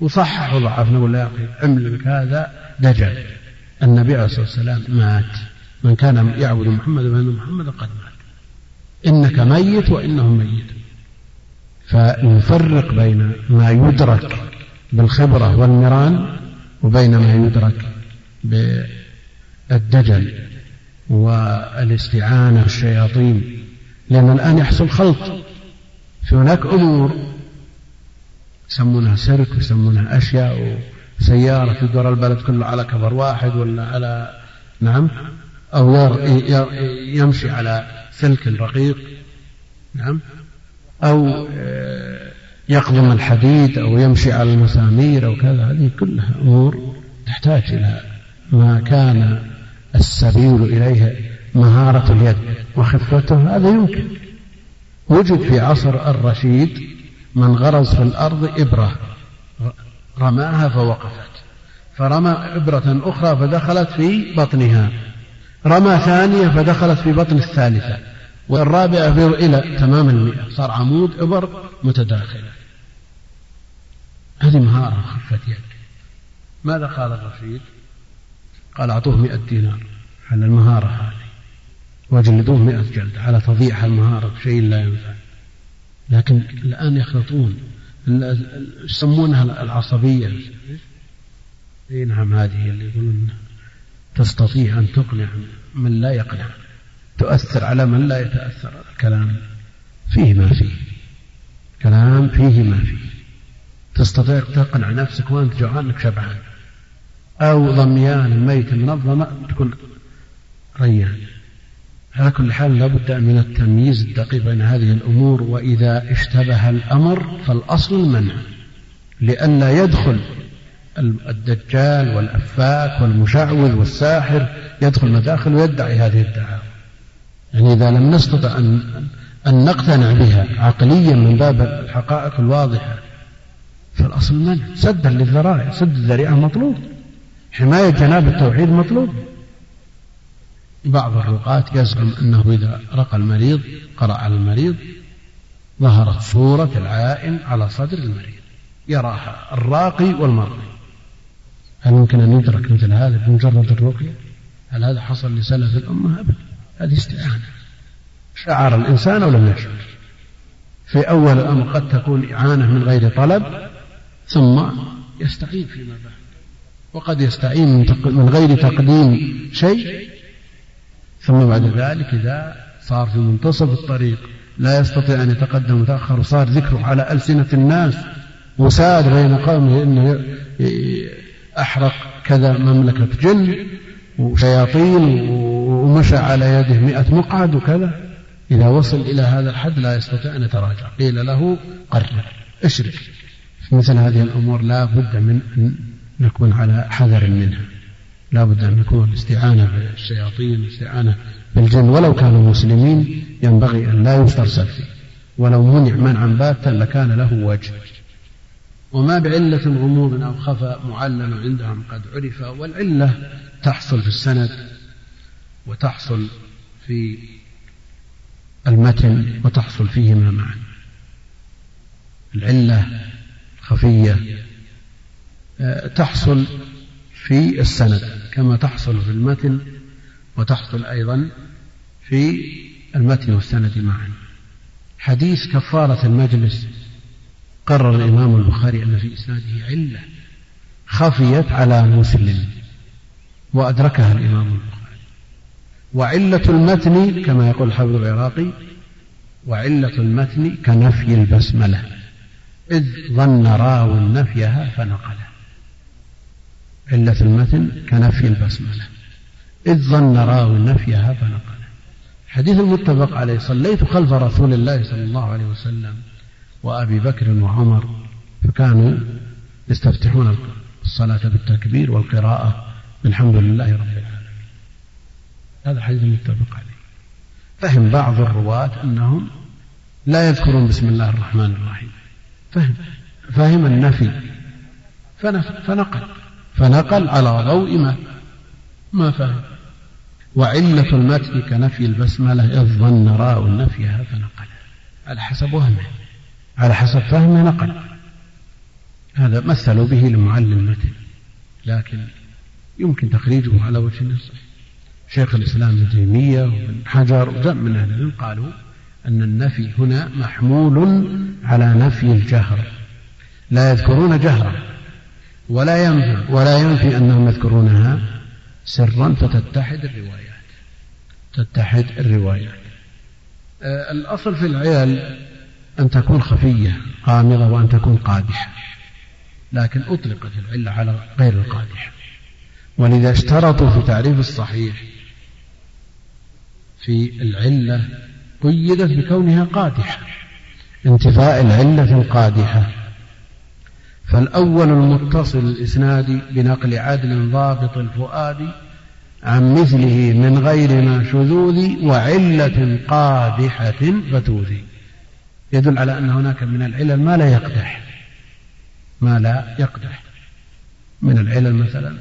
وصحح وضعف نقول يا أخي علمك هذا دجل. النبي عليه الصلاة والسلام مات. من كان يعبد محمد فإن محمد قد مات. إنك ميت وإنهم ميتون. فنفرق بين ما يدرك بالخبرة والمران وبين ما يدرك بالدجل والاستعانة بالشياطين لأن الآن يحصل خلط. في هناك أمور يسمونها سيرك ويسمونها أشياء وسيارة تدور البلد كله على كبر واحد ولا على نعم أو يمشي على سلك رقيق نعم أو آه، يقضم الحديد أو يمشي على المسامير أو كذا هذه كلها أمور تحتاج إلى ما كان السبيل إليه مهارة اليد وخفته هذا يمكن. وجد في عصر الرشيد من غرز في الأرض إبرة رماها فوقفت. فرمى إبرة أخرى فدخلت في بطنها. رمى ثانية فدخلت في بطن الثالثة. والرابعة إلى تمام المئة. صار عمود إبر متداخلة هذه مهارة خفة يد ماذا قال الرشيد؟ قال أعطوه مئة دينار على المهارة هذه. وجلدوه مئة جلد على تضيع المهارة بشيء لا ينفع. لكن الآن يخلطون. يسمونها العصبية. اي نعم هذه اللي يقولون تستطيع أن تقنع من لا يقنع. تؤثر على من لا يتأثر. الكلام فيه ما فيه. كلام فيه ما فيه. تستطيع تقنع نفسك وأنت جوعان أنك شبعان. أو ضميان ميت من الظمأ تكون ريان على كل حال لابد من التمييز الدقيق بين هذه الأمور وإذا اشتبه الأمر فالأصل المنع لئلا يدخل الدجال والأفاك والمشعوذ والساحر يدخل مداخل ويدعي هذه الدعاوى. يعني إذا لم نستطع أن أن نقتنع بها عقليا من باب الحقائق الواضحة فالأصل المنع سدا للذرائع سد الذريعة مطلوب. حماية جناب التوحيد مطلوب. بعض الرقاة يزعم أنه إذا رقى المريض قرأ على المريض ظهرت صورة العائن على صدر المريض. يراها الراقي والمرقي هل يمكن أن يدرك مثل هذا بمجرد الرقية؟ هل هذا حصل لسلف الأمة؟ أبدا. هذه استعانة. شعر الإنسان أو لم يشعر؟ في أول الأمر قد تكون إعانة من غير طلب ثم يستعين فيما بعد. وقد يستعين من غير تقديم شيء. ثم بعد ذلك إذا صار في منتصف الطريق لا يستطيع أن يتقدم وتأخر وصار ذكره على ألسنة الناس. وساد بين قومه أنه أحرق كذا مملكة جن وشياطين ومشى على يده مئة مقعد وكذا. إذا وصل إلى هذا الحد لا يستطيع أن يتراجع. قيل له قرر اشرك. في مثل هذه الأمور لا بد من أن نكون على حذر منها. لا بد أن نكون استعانة بالشياطين استعانة بالجن. ولو كانوا مسلمين ينبغي أن لا يسترسل فيه ولو منع منعا باتا لكان له وجه. وما بعلة غموض أو خفى معلل عندهم قد عرف والعلة تحصل في السند وتحصل في المتن وتحصل فيهما معا العلة خفية آه، تحصل في السند كما تحصل في المتن وتحصل أيضا في المتن والسند معا. حديث كفارة المجلس قرر الإمام البخاري أن في إسناده علة خفيت على مسلم وأدركها الإمام البخاري. وعلة المتن كما يقول الحافظ العراقي وعلة المتن كنفي البسملة. إذ ظن راو نفيها فنقله. علة المتن كنفي البسملة إذ ظن راو نفيها فنقله. حديث المتفق عليه صليت خلف رسول الله صلى الله عليه وسلم وأبي بكر وعمر فكانوا يستفتحون الصلاة بالتكبير والقراءة بالحمد لله رب العالمين. هذا حديث متفق عليه. فهم بعض الرواة أنهم لا يذكرون بسم الله الرحمن الرحيم. فهم. فهم النفي. فنقل. فنقل على ضوء ما. ما فهم. وعلة المتن كنفي البسملة إذ ظن راء نفيها فنقل على حسب وهمه على حسب فهمه نقل. هذا مثلوا به لمعلم المتن. لكن يمكن تخريجه على وجه النص. شيخ الإسلام ابن تيمية وابن حجر وجمع من أهل العلم قالوا أن النفي هنا محمول على نفي الجهر. لا يذكرون جهرا ولا ينفي ولا ينفي أنهم يذكرونها سرا فتتحد الروايات. تتحد الروايات. آه، الأصل في العيال أن تكون خفية غامضة وأن تكون قادحة. لكن أطلقت العلة على غير القادحة. ولذا اشترطوا في تعريف الصحيح في العلة قيدت بكونها قادحة. انتفاء العلة القادحة. فالأول المتصل الإسناد بنقل عدل ضابط الفؤاد عن مثله من غير ما شذوذ وعلة قادحة فتوذي. يدل على أن هناك من العلل ما لا يقدح. ما لا يقدح. من العلل مثلا.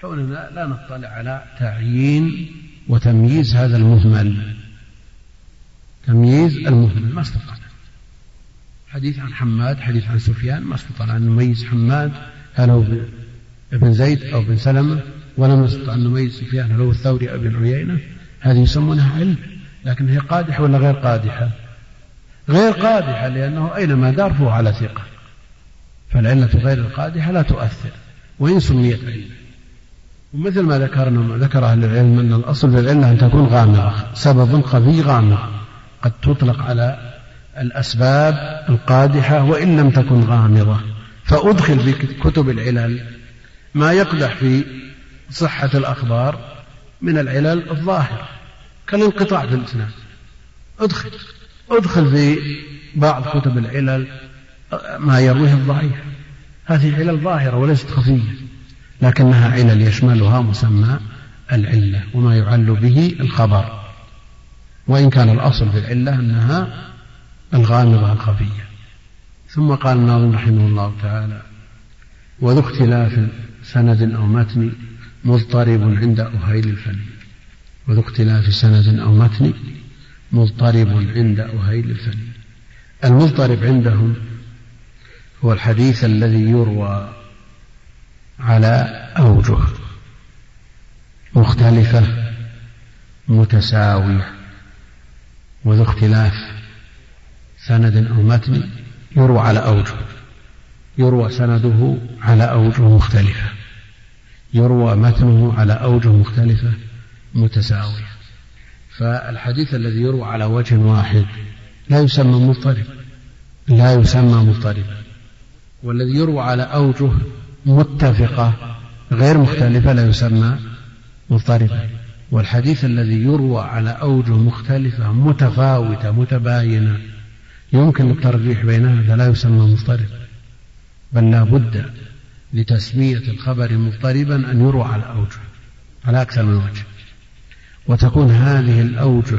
كوننا لا نطلع على تعيين وتمييز هذا المهمل. تمييز المهمل ما استطعنا. حديث عن حماد حديث عن سفيان ما استطعنا أن نميز حماد هل هو ابن زيد أو بن سلمة؟ ولم نستطع أن نميز سفيان هل هو الثوري أو ابن عيينة؟ هذه يسمونها علم لكن هي قادحة ولا غير قادحة؟ غير قادحة لأنه أينما دار فهو على ثقة. فالعلة غير القادحة لا تؤثر وإن سميت علة ومثل ما ذكرنا ذكر أهل العلم أن الأصل في العلة أن تكون غامضة سبب خفي غامض. قد تطلق على الأسباب القادحة وإن لم تكن غامضة. فأدخل في كتب العلل ما يقدح في صحة الأخبار من العلل الظاهرة كالانقطاع في الإسناد. أدخل أدخل في بعض كتب العلل ما يرويه الضعيف. هذه علل ظاهرة وليست خفية لكنها علل يشملها مسمى العلة وما يعل به الخبر. وإن كان الأصل في العلة أنها الغامضة الخفية. ثم قال الناظم رحمه الله تعالى وذو اختلاف سند أو متن مضطرب عند أهيل الفن. وذو اختلاف سند أو متن مضطرب عند أهيل الفن. المضطرب عندهم هو الحديث الذي يروى على أوجه مختلفة متساوية. وذو اختلاف. سند أو متن يروى على أوجه. يروى سنده على أوجه مختلفة. يروى متنه على أوجه مختلفة متساوية. فالحديث الذي يروى على وجه واحد لا يسمى مضطرب. لا يسمى مضطربا والذي يروى على أوجه متفقة غير مختلفة لا يسمى مضطربا. والحديث الذي يروى على أوجه مختلفة متفاوتة متباينة يمكن الترجيح بينها فلا يسمى مضطرب. بل لا بد لتسمية الخبر مضطربا أن يروى على أوجه على أكثر من وجه. وتكون هذه الأوجه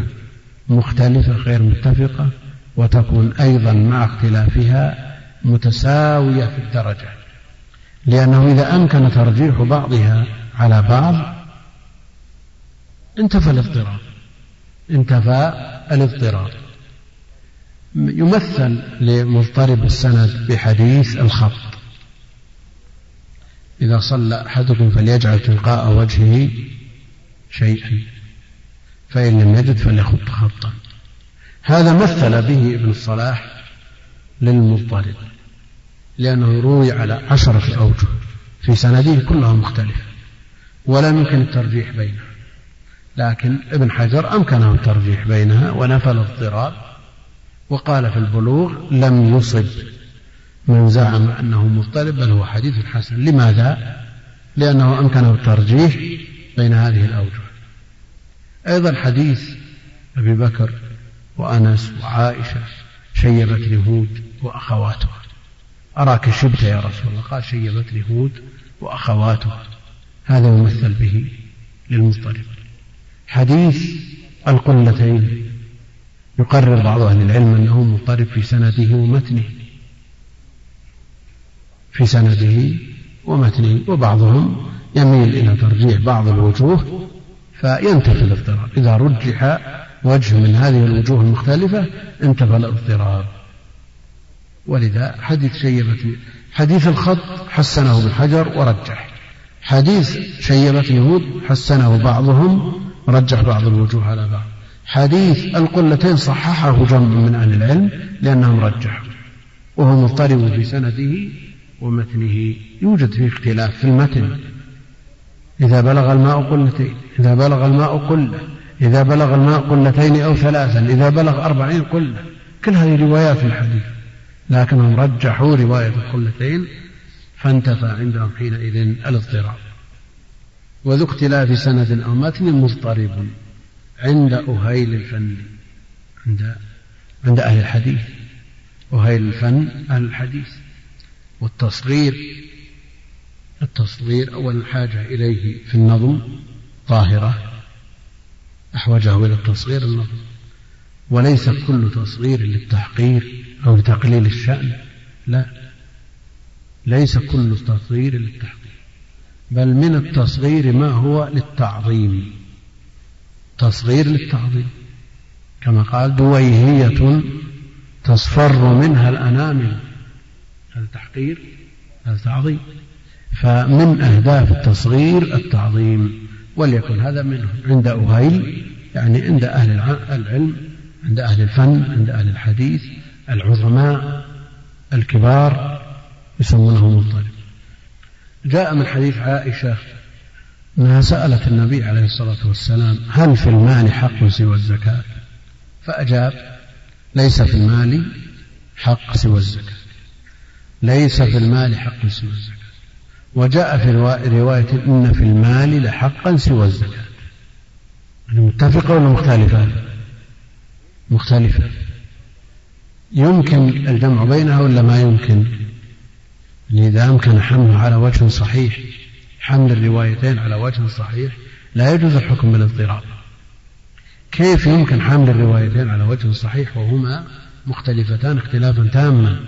مختلفة غير متفقة وتكون أيضا مع اختلافها متساوية في الدرجة. لأنه إذا أمكن ترجيح بعضها على بعض انتفى الاضطراب انتفى الاضطراب يمثل لمضطرب السند بحديث الخط. إذا صلى أحدكم فليجعل تلقاء وجهه شيئا فإن لم يجد فليخط خطا. هذا مثل به ابن الصلاح للمضطرب لأنه روي على عشرة أوجه في سنده كلها مختلفة ولم يمكن الترجيح بينها لكن ابن حجر أمكنه الترجيح بينها ونفى الاضطراب وقال في البلوغ لم يصب من زعم أنه مضطرب بل هو حديث حسن. لماذا؟ لأنه أمكنه الترجيح بين هذه الأوجه. أيضا حديث أبي بكر وأنس وعائشة شيبتني هود وأخواته أراك شبت يا رسول الله؟ قال شيبتني هود وأخواته هذا يمثل به للمضطرب حديث القلتين. يقرر بعض أهل العلم أنه مضطرب في سنده ومتنه. في سنده ومتنه وبعضهم يميل إلى ترجيح بعض الوجوه فينتفي الاضطراب. إذا رجح وجه من هذه الوجوه المختلفة انتفى الاضطراب. ولذا حديث شيبة حديث الخط حسنه ابن حجر ورجح. حديث شيبة يهود حسنه بعضهم رجح بعض الوجوه على بعض. حديث القلتين صححه جمع من أهل العلم لأنهم رجحوا وهو مضطرب في سنده ومتنه. يوجد فيه اختلاف في المتن. إذا بلغ الماء قلتين إذا بلغ الماء قلة إذا بلغ الماء قلتين أو ثلاثا إذا بلغ أربعين قلة. كل هذه روايات في الحديث. لكنهم رجحوا رواية القلتين فانتفى عندهم حينئذ الاضطراب. وذو اختلاف سند أو متن مضطرب عند أهيل الفن عند عند أهل الحديث. أهيل الفن أهل الحديث. والتصغير التصغير أول حاجة إليه في النظم ظاهرة أحوجه إلى التصغير النظم. وليس كل تصغير للتحقير أو لتقليل الشأن لا. ليس كل تصغير للتحقير. بل من التصغير ما هو للتعظيم. تصغير للتعظيم. كما قال دويهية تصفر منها الأنامل هذا تحقير؟ هذا تعظيم؟ فمن أهداف التصغير التعظيم. وليكن هذا منه. عند أهيل يعني عند أهل العلم عند أهل الفن عند أهل الحديث العظماء الكبار يسمونه مضطرب جاء من حديث عائشة أنها سألت النبي عليه الصلاة والسلام هل في المال حق سوى الزكاة؟ فأجاب ليس في المال حق سوى الزكاة. ليس في المال حق سوى الزكاة. وجاء في رواية إن في المال لحقا سوى الزكاة. يعني متفقة ولا مختلفة؟ مختلفة. يمكن الجمع بينها ولا ما يمكن؟ إذا أمكن حمله على وجه صحيح. حمل الروايتين على وجه صحيح. لا يجوز الحكم بالاضطراب. كيف يمكن حمل الروايتين على وجه صحيح وهما مختلفتان اختلافا تاما؟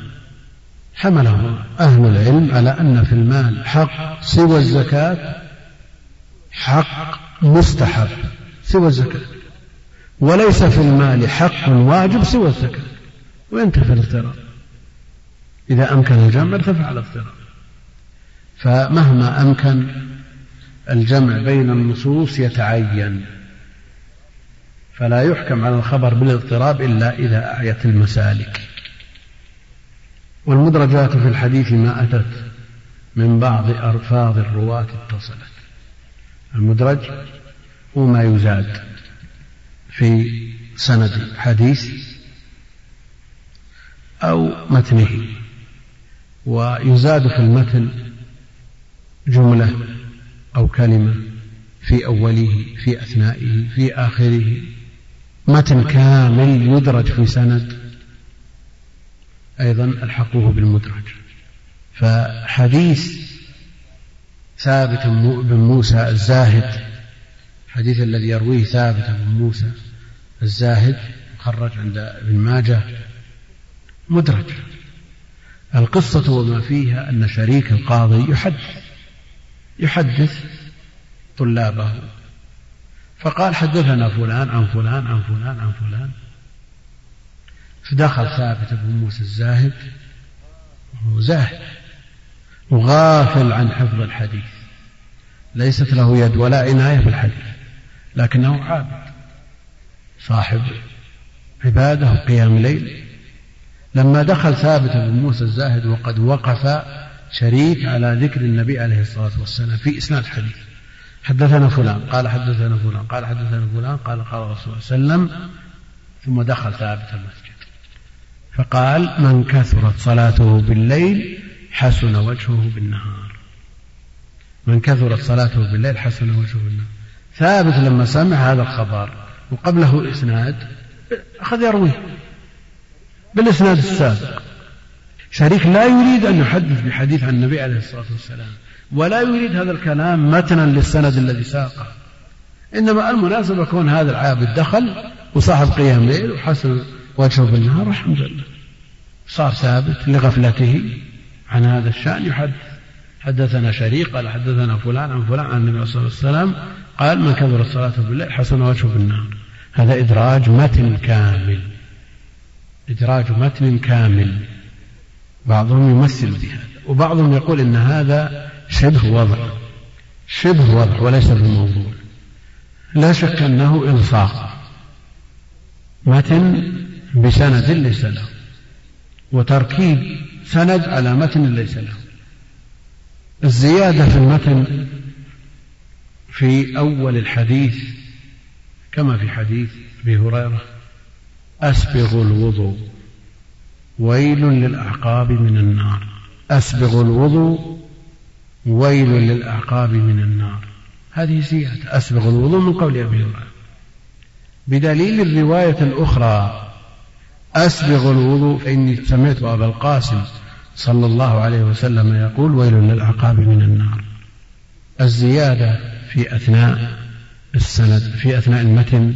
حمله أهل العلم على أن في المال حق سوى الزكاة حق مستحب سوى الزكاة. وليس في المال حق واجب سوى الزكاة. وينتفي الاضطراب. إذا أمكن الجمع ارتفع الاضطراب فمهما أمكن الجمع بين النصوص يتعين. فلا يحكم على الخبر بالاضطراب إلا إذا أعيت المسالك. والمدرجات في الحديث ما أتت من بعض ألفاظ الرواة اتصلت. المدرج هو ما يزاد في سند حديث أو متنه. ويزاد في المتن جملة أو كلمة في أوله في أثنائه في آخره. متن كامل يدرج في سند أيضا ألحقوه بالمدرج. فحديث ثابت بن موسى الزاهد الحديث الذي يرويه ثابت بن موسى الزاهد مخرج عند ابن ماجه مدرج. القصة وما فيها أن شريك القاضي يحدث. يحدث طلابه. فقال حدثنا فلان عن فلان عن فلان عن فلان. فدخل ثابت بن موسى الزاهد. وهو زاهد. وغافل عن حفظ الحديث. ليست له يد ولا عناية في الحديث لكنه عابد. صاحب عبادة وقيام ليل. لما دخل ثابت بن موسى الزاهد وقد وقف شريك على ذكر النبي عليه الصلاة والسلام في إسناد حديث. حدثنا فلان قال حدثنا فلان قال حدثنا فلان قال قال الرسول صلى الله عليه وسلم ثم دخل ثابت المسجد. فقال من كثرت صلاته بالليل حسن وجهه بالنهار. من كثرت صلاته بالليل حسن وجهه بالنهار. ثابت لما سمع هذا الخبر وقبله إسناد أخذ يرويه. بالإسناد السابق. شريك لا يريد أن يحدث بحديث عن النبي عليه الصلاة والسلام ولا يريد هذا الكلام متنا للسند الذي ساقه. إنما المناسبة كون هذا العابد دخل وصاحب قيام ليل وحسن وجهه بالنهار والحمد لله. صار ثابت لغفلته عن هذا الشأن. يحدث حدثنا شريك قال حدثنا فلان عن فلان عن النبي صلى الله عليه وسلم قال من كبر الصلاة بالليل حسن وجهه بالنهار هذا إدراج متن كامل. إدراج متن كامل. بعضهم يمثل بهذا وبعضهم يقول إن هذا شبه وضع. شبه وضع وليس بالموضوع. لا شك أنه إلصاق متن بسند ليس له. وتركيب سند على متن ليس له. الزيادة في المتن في أول الحديث كما في حديث أبي هريرة أسبغ الوضوء. ويل للأعقاب من النار. أسبغ الوضوء. ويل للأعقاب من النار. هذه زيادة. أسبغ الوضوء من قول أبي هريرة. بدليل الرواية الأخرى أسبغ الوضوء فإني سمعت أبا القاسم صلى الله عليه وسلم يقول ويل للأعقاب من النار. الزيادة في أثناء السند في أثناء المتن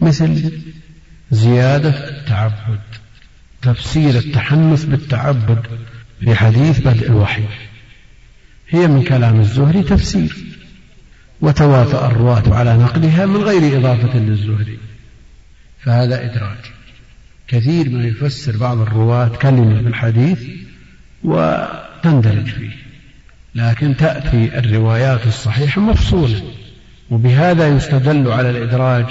مثل زيادة التعبد تفسير التحنث بالتعبد في حديث بدء الوحي. هي من كلام الزهري تفسير وتوافأ الرواة على نقلها من غير إضافة للزهري. فهذا إدراج كثير ما يفسر بعض الرواة كلمة في الحديث وتندرج فيه لكن تأتي الروايات الصحيحة مفصولة وبهذا يستدل على الإدراج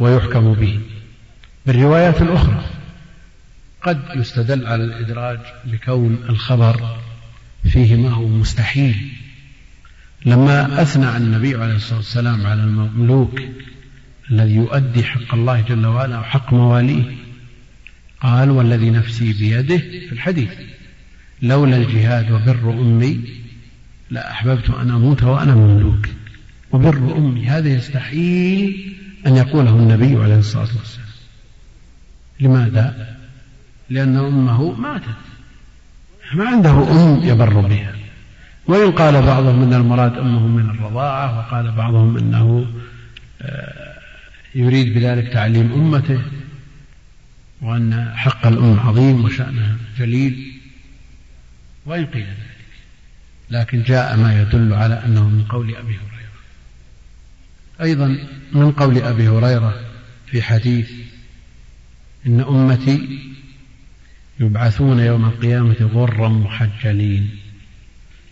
ويحكم به. بالروايات الأخرى. قد يستدل على الإدراج بكون الخبر فيه ما هو مستحيل. لما أثنى النبي عليه الصلاة والسلام على المملوك الذي يؤدي حق الله جل وعلا وحق مواليه قال والذي نفسي بيده في الحديث. لولا الجهاد وبر أمي لأحببت أن أموت وأنا مملوك. وبر أمي هذا يستحيل أن يقوله النبي عليه الصلاة والسلام. لماذا؟ لأن أمه ماتت ما عنده أم يبر بها. وإن قال بعضهم أن المراد أمه من الرضاعة وقال بعضهم أنه آه، يريد بذلك تعليم أمته وأن حق الأم عظيم وشأنها جليل وإن قيل ذلك. لكن جاء ما يدل على أنه من قول أبي هريرة. أيضا من قول أبي هريرة في حديث إن أمتي يبعثون يوم القيامة غرا محجلين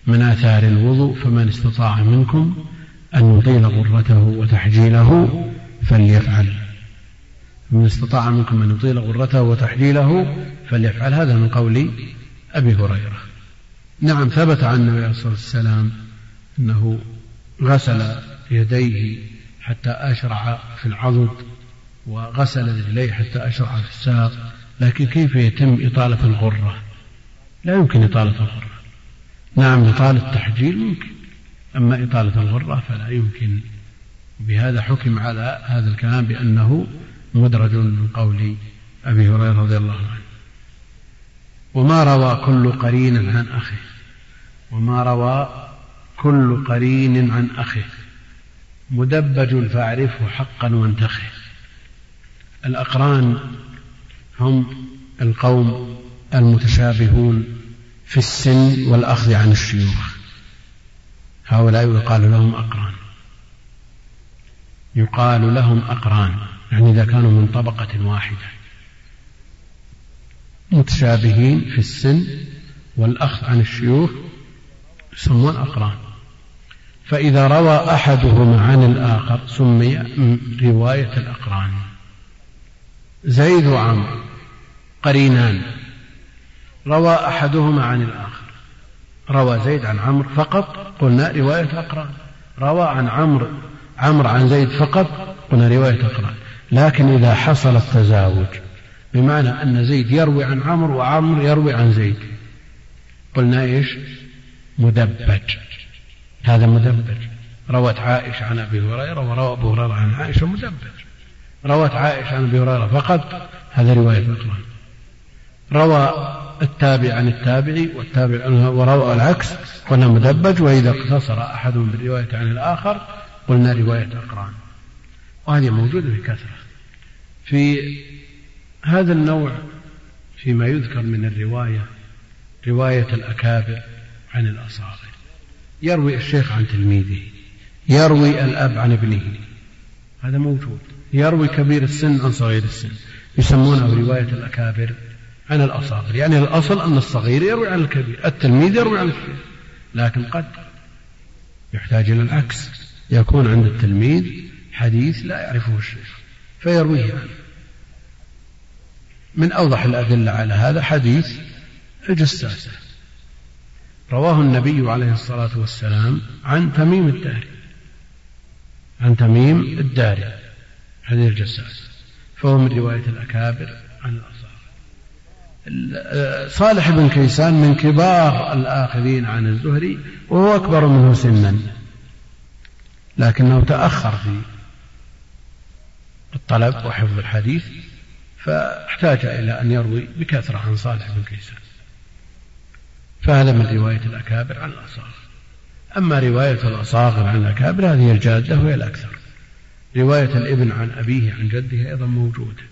من آثار الوضوء فمن استطاع منكم أن يطيل غرته وتحجيله فليفعل. من استطاع منكم أن يطيل غرته وتحجيله فليفعل. هذا من قول أبي هريرة. نعم ثبت عن النبي عليه الصلاة والسلام أنه غسل يديه حتى أشرع في العضد وغسل رجليه حتى أشرع في الساق. لكن كيف يتم إطالة الغرة؟ لا يمكن إطالة الغرة. نعم إطالة التحجيل ممكن. أما إطالة الغرة فلا يمكن. بهذا حكم على هذا الكلام بأنه مدرج من قول أبي هريرة رضي الله عنه. وما روى كل قرين عن أخيه. وما روى كل قرين عن أخيه. مدبج فاعرفه حقا وانتخه. الأقران هم القوم المتشابهون في السن والأخذ عن الشيوخ. هؤلاء يقال لهم أقران. يقال لهم أقران يعني إذا كانوا من طبقة واحدة. متشابهين في السن والأخذ عن الشيوخ يسمون أقران. فإذا روى أحدهما عن الآخر سمي رواية الأقران. زيد وعمرو قرينان. روى أحدهما عن الآخر. روى زيد عن عمرو فقط قلنا رواية أقران روى عن عمرو عمرو عن زيد فقط قلنا رواية أقران لكن إذا حصل التزاوج بمعنى أن زيد يروي عن عمرو وعمرو يروي عن زيد قلنا إيش؟ مدبج. هذا مدبج. روت عائشة عن أبي هريرة وروى أبو هريرة عن عائشة مدبج. روت عائشة عن أبي هريرة فقط هذا رواية أقران روى التابع عن التابعي والتابع وروى العكس قلنا مدبج وإذا اقتصر أحدهم بالرواية عن الآخر قلنا رواية أقران وهذه موجودة بكثرة في هذا النوع فيما يذكر من الرواية رواية الأكابر عن الأصاغر. يروي الشيخ عن تلميذه يروي الأب عن ابنه. هذا موجود. يروي كبير السن عن صغير السن. يسمونه رواية الأكابر عن الأصاغر. يعني الأصل أن الصغير يروي عن الكبير التلميذ يروي عن الكبير. لكن قد يحتاج إلى العكس. يكون عند التلميذ حديث لا يعرفه الشيخ فيرويه عنه. من أوضح الأدلة على هذا حديث الجساسة رواه النبي عليه الصلاة والسلام عن تميم الداري. عن تميم الداري. حديث الجساسة فهو من رواية الأكابر عن الأصحاب صالح بن كيسان من كبار الآخذين عن الزهري وهو أكبر منه سنا لكنه تأخر في الطلب وحفظ الحديث فاحتاج إلى أن يروي بكثرة عن صالح بن كيسان. فهذا من رواية الأكابر عن الأصاغر أما رواية الأصاغر عن الأكابر هذه الجادة وهي الأكثر. رواية الابن عن أبيه عن جده أيضا موجودة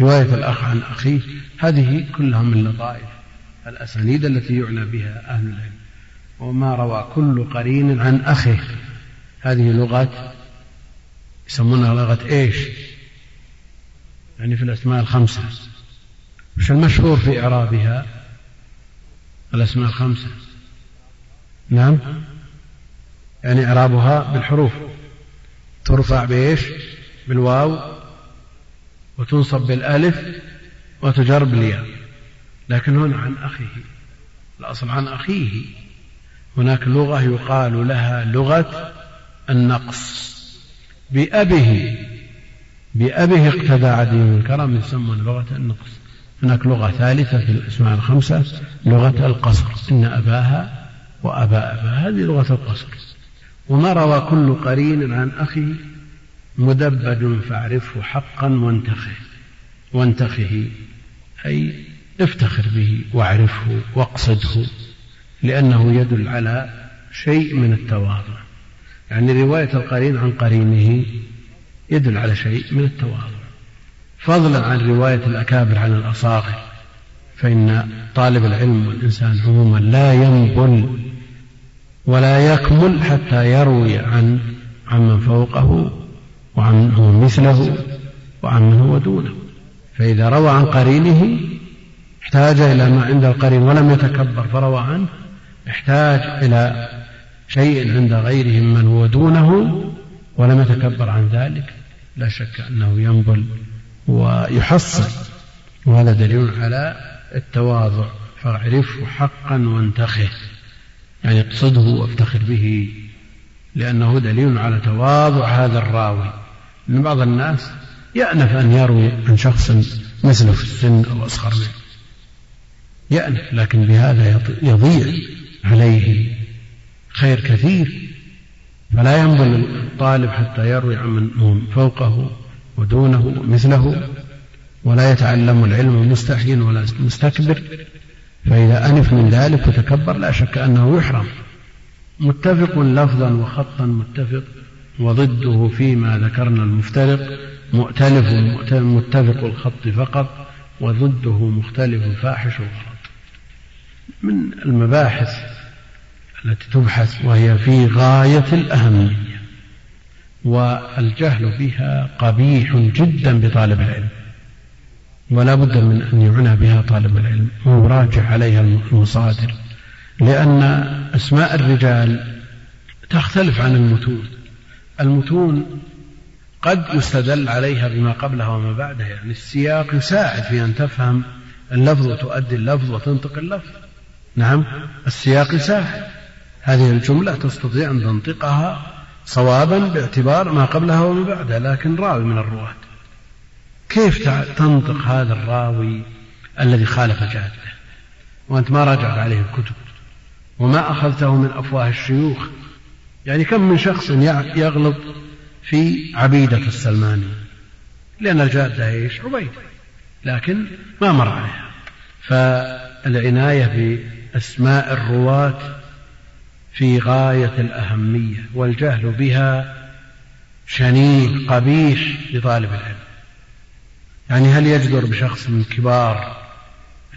رواية الأخ عن أخيه هذه كلها من لطائف الأسانيد التي يعنى بها أهل العلم. وما روى كل قرين عن أخيه. هذه لغة يسمونها لغة إيش؟ يعني في الأسماء الخمسة. وش المشهور في إعرابها؟ الأسماء الخمسة. نعم. يعني إعرابها بالحروف. ترفع بإيش؟ بالواو وتنصب بالألف وتجر بالياء لكن هنا عن أخيه. الأصل عن أخيه. هناك لغة يقال لها لغة النقص. بأبه. بأبه اقتدى عدي من الكرم يسمون لغة النقص. هناك لغة ثالثة في الأسماء الخمسة لغة القصر. إن أباها وأبا أباها هذه لغة القصر. وما روى كل قرين عن أخيه مدبج فاعرفه حقا وانتخه وانتخه أي افتخر به واعرفه واقصده لأنه يدل على شيء من التواضع. يعني رواية القرين عن قرينه يدل على شيء من التواضع. فضلا عن رواية الأكابر عن الأصاغر فإن طالب العلم والإنسان عموما لا ينبل ولا يكمل حتى يروي عن عمن فوقه وعن هو مثله وعن من هو دونه فإذا روى عن قرينه احتاج إلى ما عند القرين ولم يتكبر فروى عنه احتاج إلى شيء عند غيره من هو دونه ولم يتكبر عن ذلك. لا شك أنه ينبل ويحصل وهذا دليل على التواضع فاعرفه حقا وانتخه. يعني اقصده وأفتخر به لأنه دليل على تواضع هذا الراوي. أن بعض الناس يأنف أن يروي عن شخص مثله في السن أو أصغر منه. يأنف لكن بهذا يضيع عليه خير كثير. فلا ينبغي الطالب حتى يروي عن من فوقه ودونه مثله ولا يتعلم العلم مستحي ولا مستكبر. فإذا أنف من ذلك وتكبر لا شك أنه يحرم. متفق لفظا وخطا متفق وضده فيما ذكرنا المفترق. مؤتلف متفق الخط فقط وضده مختلف فاحش وغلط من المباحث التي تبحث وهي في غاية الأهمية والجهل بها قبيح جدا بطالب العلم. ولا بد من أن يعنى بها طالب العلم ويراجع عليها المصادر لأن أسماء الرجال تختلف عن المتون. المتون قد يستدل عليها بما قبلها وما بعدها يعني السياق يساعد في أن تفهم اللفظ وتؤدي اللفظ وتنطق اللفظ. نعم السياق يساعد. هذه الجملة تستطيع أن تنطقها صوابا باعتبار ما قبلها وما بعدها لكن راوي من الرواة. كيف تنطق هذا الراوي الذي خالف جاده؟ وأنت ما راجعت عليه الكتب. وما أخذته من أفواه الشيوخ. يعني كم من شخص يغلط في عبيدة السلماني لأن الجادة إيش؟ عبيدة لكن ما مر عليها. فالعناية بأسماء الرواة في غاية الأهمية والجهل بها شنيع قبيح لطالب العلم. يعني هل يجدر بشخص من كبار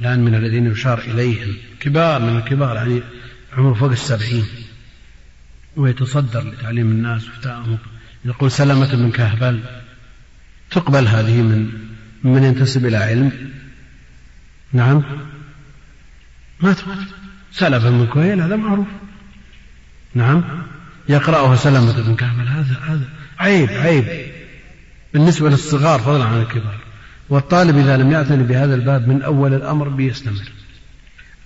الآن من الذين يشار إليهم؟ كبار من الكبار يعني عمره فوق السبعين. ويتصدر لتعليم الناس وفتاهم يقول سلمة بن كهبل تقبل هذه من من ينتسب إلى علم؟ نعم. ما تقبل. سلفة بن كهيل هذا معروف. نعم. يقرأها سلمة بن كهبل هذا هذا عيب عيب. بالنسبة للصغار فضلا عن الكبار. والطالب إذا لم يعتني بهذا الباب من أول الأمر بيستمر.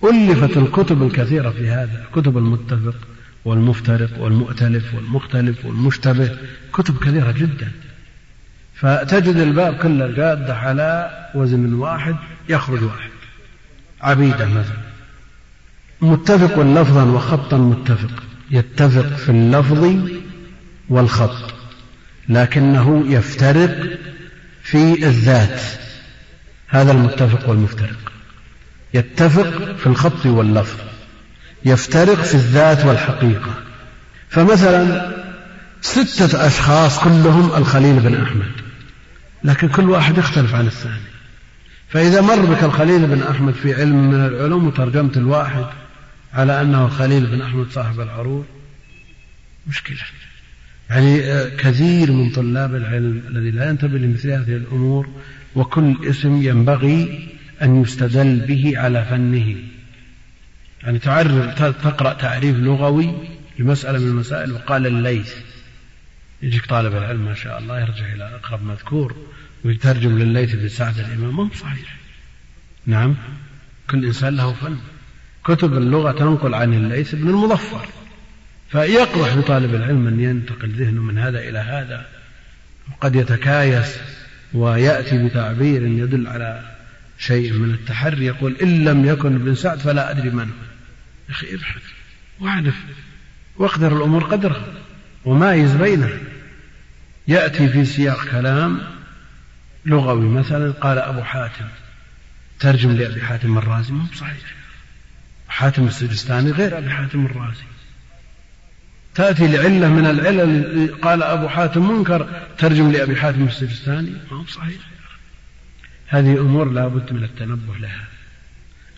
ألفت الكتب الكثيرة في هذا كتب المتفق والمفترق والمؤتلف والمختلف والمشتبه كتب كثيرة جدا. فتجد الباب كله جادة على وزن واحد يخرج واحد. عبيدة مثلا. متفق لفظا وخطا متفق. يتفق في اللفظ والخط. لكنه يفترق في الذات. هذا المتفق والمفترق. يتفق في الخط واللفظ. يفترق في الذات والحقيقة. فمثلا ستة أشخاص كلهم الخليل بن أحمد. لكن كل واحد يختلف عن الثاني. فإذا مر بك الخليل بن أحمد في علم من العلوم وترجمت الواحد على أنه الخليل بن أحمد صاحب العروض مشكلة. يعني آه، كثير من طلاب العلم الذي لا ينتبه لمثل هذه الأمور وكل اسم ينبغي أن يستدل به على فنه. يعني تعرف تقرأ تعريف لغوي لمسألة من المسائل وقال الليث. يجيك طالب العلم ما شاء الله يرجع إلى أقرب مذكور ويترجم لليث بن سعد الإمام. ما هو صحيح. نعم. كل إنسان له فن. كتب اللغة تنقل عن الليث بن المظفر. فيقرح لطالب العلم أن ينتقل ذهنه من هذا إلى هذا. وقد يتكايس ويأتي بتعبير يدل على شيء من التحري. يقول إن لم يكن ابن سعد فلا أدري من هو. يا أخي ابحث واعرف واقدر الأمور قدرها ومايز بينها. يأتي في سياق كلام لغوي مثلا قال أبو حاتم ترجم لأبي حاتم الرازي ما هو صحيح حاتم السجستاني غير أبي حاتم الرازي. تأتي لعلة من العلل قال أبو حاتم منكر ترجم لأبي حاتم السجستاني. ما هو صحيح. هذه أمور لا بد من التنبه لها.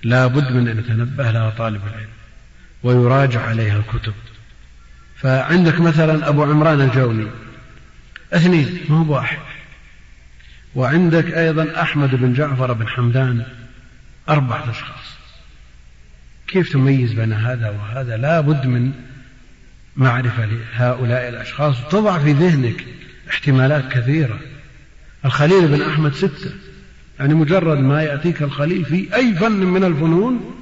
لا بد من أن يتنبه لها طالب العلم ويراجع عليها الكتب. فعندك مثلا أبو عمران الجوني اثنين ما هو واحد. وعندك أيضا أحمد بن جعفر بن حمدان أربعة أشخاص. كيف تميز بين هذا وهذا؟ لا بد من معرفة لهؤلاء الأشخاص تضع في ذهنك احتمالات كثيرة. الخليل بن أحمد ستة. يعني مجرد ما يأتيك الخليل في أي فن من الفنون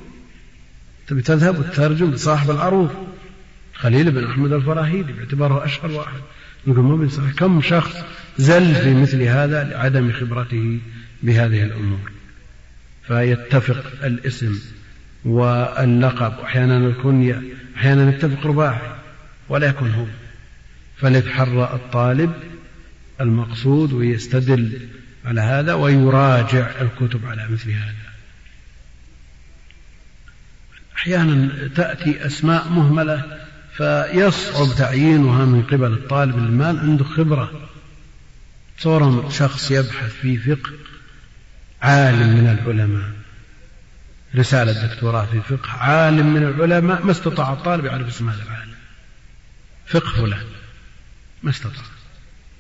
تبي تذهب وتترجم لصاحب العروض. خليل بن أحمد الفراهيدي باعتباره أشهر واحد. نقول ما بيصح كم شخص زل في مثل هذا لعدم خبرته بهذه الأمور؟ فيتفق الاسم واللقب وأحيانا الكنية أحيانا يتفق رباعي. ولا يكون هو. فليتحرى الطالب المقصود ويستدل على هذا ويراجع الكتب على مثل هذا. أحيانا تأتي أسماء مهملة فيصعب تعيينها من قبل الطالب المال عنده خبرة. صور شخص يبحث في فقه عالم من العلماء. رسالة دكتوراه في فقه عالم من العلماء ما استطاع الطالب يعرف اسم هذا العالم. فقه فلان. ما استطاع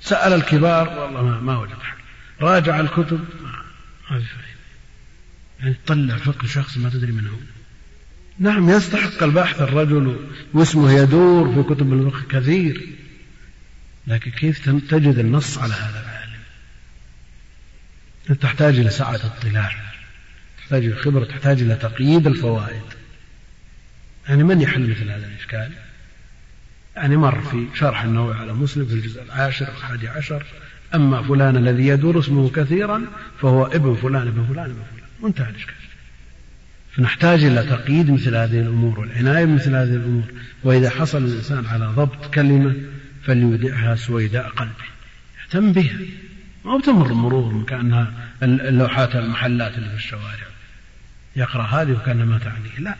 سأل الكبار والله ما, ما وجد حل. راجع الكتب. ما في فائدة يعني تطلع فقه شخص ما تدري من هو. نعم يستحق البحث الرجل واسمه يدور في كتب الفقه كثير. لكن كيف تجد النص على هذا العالم؟ تحتاج إلى سعة اطلاع. تحتاج إلى خبرة. تحتاج إلى تقييد الفوائد. يعني من يحل مثل هذا الإشكال؟ يعني مر في شرح النووي على مسلم في الجزء العاشر الحادي عشر. أما فلان الذي يدور اسمه كثيرا فهو ابن فلان ابن فلان ابن فلان. منتهى الإشكال. فنحتاج إلى تقييد مثل هذه الأمور والعناية بمثل هذه الأمور. وإذا حصل الإنسان على ضبط كلمة فليودعها سويداء قلبه. يهتم بها. ما بتمر مرور كأنها اللوحات المحلات اللي في الشوارع. يقرأ هذه وكأنها ما تعنيه. لا.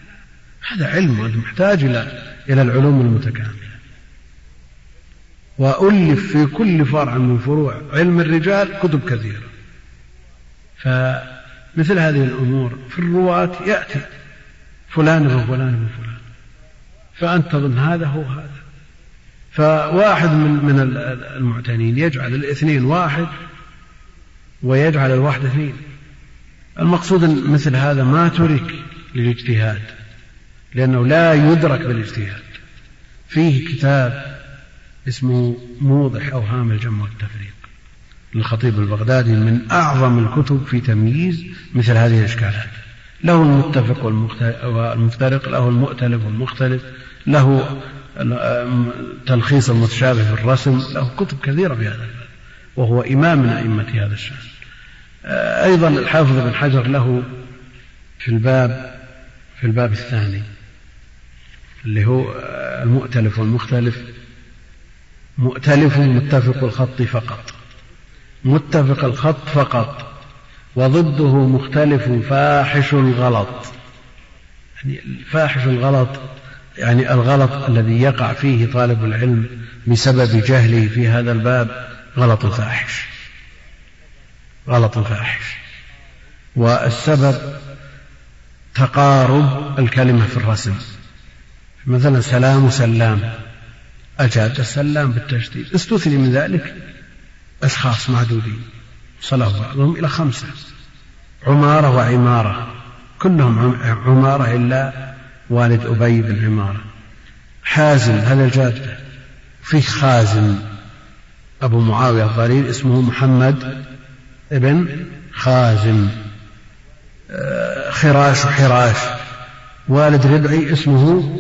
هذا علم وأنت محتاج إلى إلى العلوم المتكاملة. وألف في كل فرع من فروع علم الرجال كتب كثيرة. فمثل هذه الأمور في الرواة يأتي فلان ابن فلان ابن فلان. فأنت تظن هذا هو هذا. فواحد من من المعتنين يجعل الاثنين واحد ويجعل الواحد اثنين. المقصود أن مثل هذا ما ترك للاجتهاد لأنه لا يدرك بالإجتهاد. فيه كتاب اسمه موضح أوهام الجمع والتفريق للخطيب البغدادي من أعظم الكتب في تمييز مثل هذه الإشكالات له المتفق والمفترق له المؤتلف والمختلف له تلخيص المتشابه في الرسم له كتب كثيرة في هذا الباب وهو إمام من أئمة هذا الشأن. أيضا الحافظ بن حجر له في الباب في الباب الثاني اللي هو المؤتلف والمختلف مؤتلف متفق الخط فقط. متفق الخط فقط. وضده مختلف فاحش الغلط. يعني فاحش الغلط يعني الغلط الذي يقع فيه طالب العلم بسبب جهله في هذا الباب غلط فاحش. غلط فاحش. والسبب تقارب الكلمة في الرسم. مثلا سلام سلام. أجاد السلام بالتشديد استثني من ذلك أشخاص معدودين صلاه بعضهم إلى خمسة. عمارة وعمارة. كلهم عمارة إلا والد أبي بن عمارة. حازم هذا الجاد في خازم أبو معاوية الضرير اسمه محمد ابن خازم. آه، خراش وحراش والد ربعي اسمه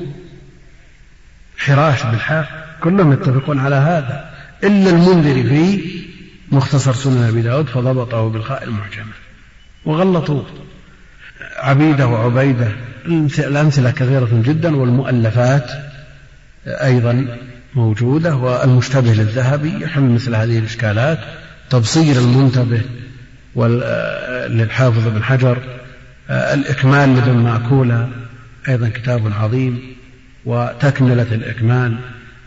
حراش بالحاء كلهم يتفقون على هذا إلا المنذر في مختصر سنن أبي داود فضبطه بالخاء المعجمة وغلطوه. عبيدة وعبيدة الأمثلة كثيرة جدا والمؤلفات أيضا موجودة والمشتبه للذهبي يحل مثل هذه الإشكالات تبصير المنتبه للحافظ بن حجر الإكمال لابن مأكولة أيضا كتاب عظيم وتكملة الإكمال.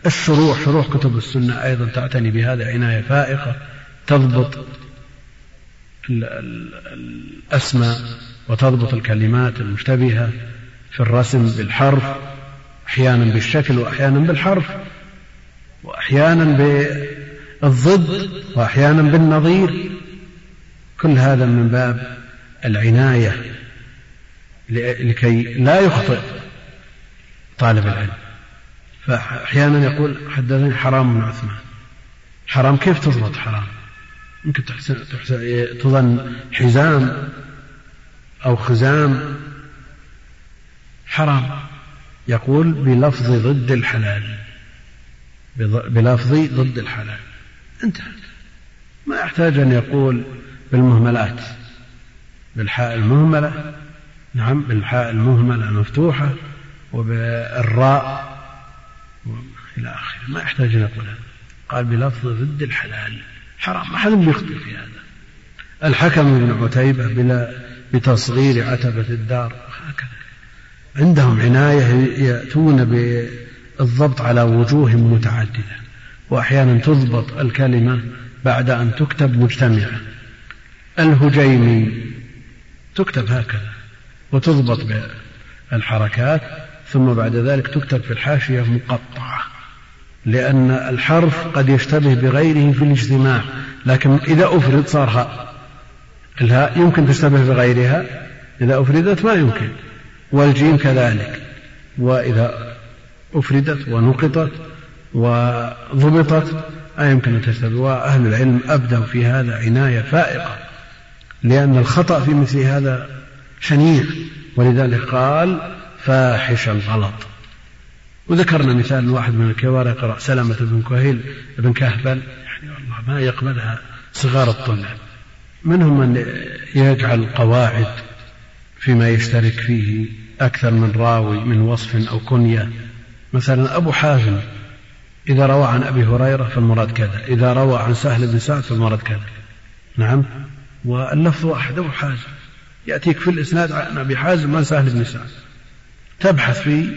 الشروح شروح كتب السنة أيضا تعتني بهذا عناية فائقة تضبط الأسماء وتضبط الكلمات المشتبهة في الرسم بالحرف أحيانا بالشكل وأحيانا بالحرف وأحيانا بالضد وأحيانا بالنظير. كل هذا من باب العناية لكي لا يخطئ طالب العلم. فأحيانا يقول حدثني حرام بن عثمان. حرام كيف تضبط حرام؟ يمكن تحسن تظن حزام أو خزام. حرام. يقول بلفظ ضد الحلال. بلفظ ضد الحلال. انتهى. ما يحتاج أن يقول بالمهملات. بالحاء المهملة. نعم بالحاء المهملة المفتوحة وبالراء. إلى آخره ما يحتاج أن يقول هذا قال بلفظ ضد الحلال. حرام ما حد بيخطئ في هذا. الحكم بن عتيبة بلا بتصغير عتبة الدار هكذا. عندهم عناية يأتون بالضبط على وجوه متعددة. وأحيانا تضبط الكلمة بعد أن تكتب مجتمعة. الهجيمي تكتب هكذا وتضبط بالحركات ثم بعد ذلك تكتب في الحاشية مقطعة. لأن الحرف قد يشتبه بغيره في الاجتماع لكن إذا أفرد صار هاء الهاء يمكن تشتبه بغيرها إذا أفردت ما يمكن والجيم كذلك وإذا أفردت ونقطت وضبطت لا يمكن أن تشتبه وأهل العلم أبدوا في هذا عناية فائقة لأن الخطأ في مثل هذا شنيع ولذلك قال فاحش الغلط. وذكرنا مثال واحد من الكبار يقرأ سلمة بن كهيل بن كهبل يعني والله ما يقبلها صغار الطلاب منهم من يجعل قواعد فيما يشترك فيه أكثر من راوي من وصف أو كنية. مثلا أبو حازم إذا روى عن أبي هريرة فالمراد كذا إذا روى عن سهل بن سعد فالمراد كذا. نعم. واللفظ واحد أبو حازم يأتيك في الإسناد عن أبي حازم عن سهل بن سعد. تبحث في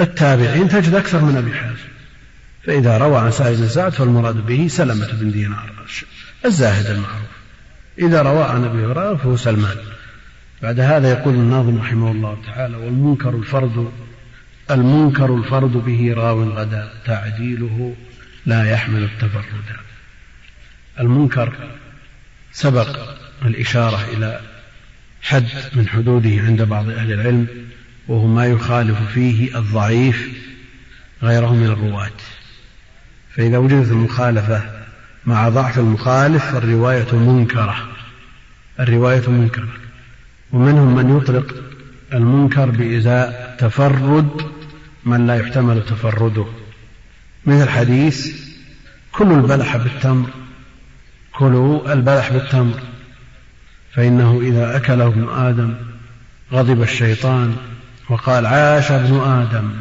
التابعين تجد أكثر من أبي حازم. فإذا روى عن سهل بن سعد فالمراد به سلمة بن دينار الزاهد المعروف. إذا روى عن أبي هريرة فهو سلمان. بعد هذا يقول الناظم رحمه الله تعالى والمنكر الفرد المنكر الفرد به راو غدا تعديله لا يحمل التفرد المنكر سبق الإشارة إلى حد من حدوده عند بعض أهل العلم. وهو ما يخالف فيه الضعيف غيره من الرواة. فإذا وجدت المخالفة مع ضعف المخالف فالرواية منكرة. الرواية منكرة. ومنهم من يطلق المنكر بإزاء تفرد من لا يحتمل تفرده. مثل حديث كلوا البلح بالتمر كلوا البلح بالتمر فإنه إذا أكله ابن آدم غضب الشيطان وقال عاش ابن آدم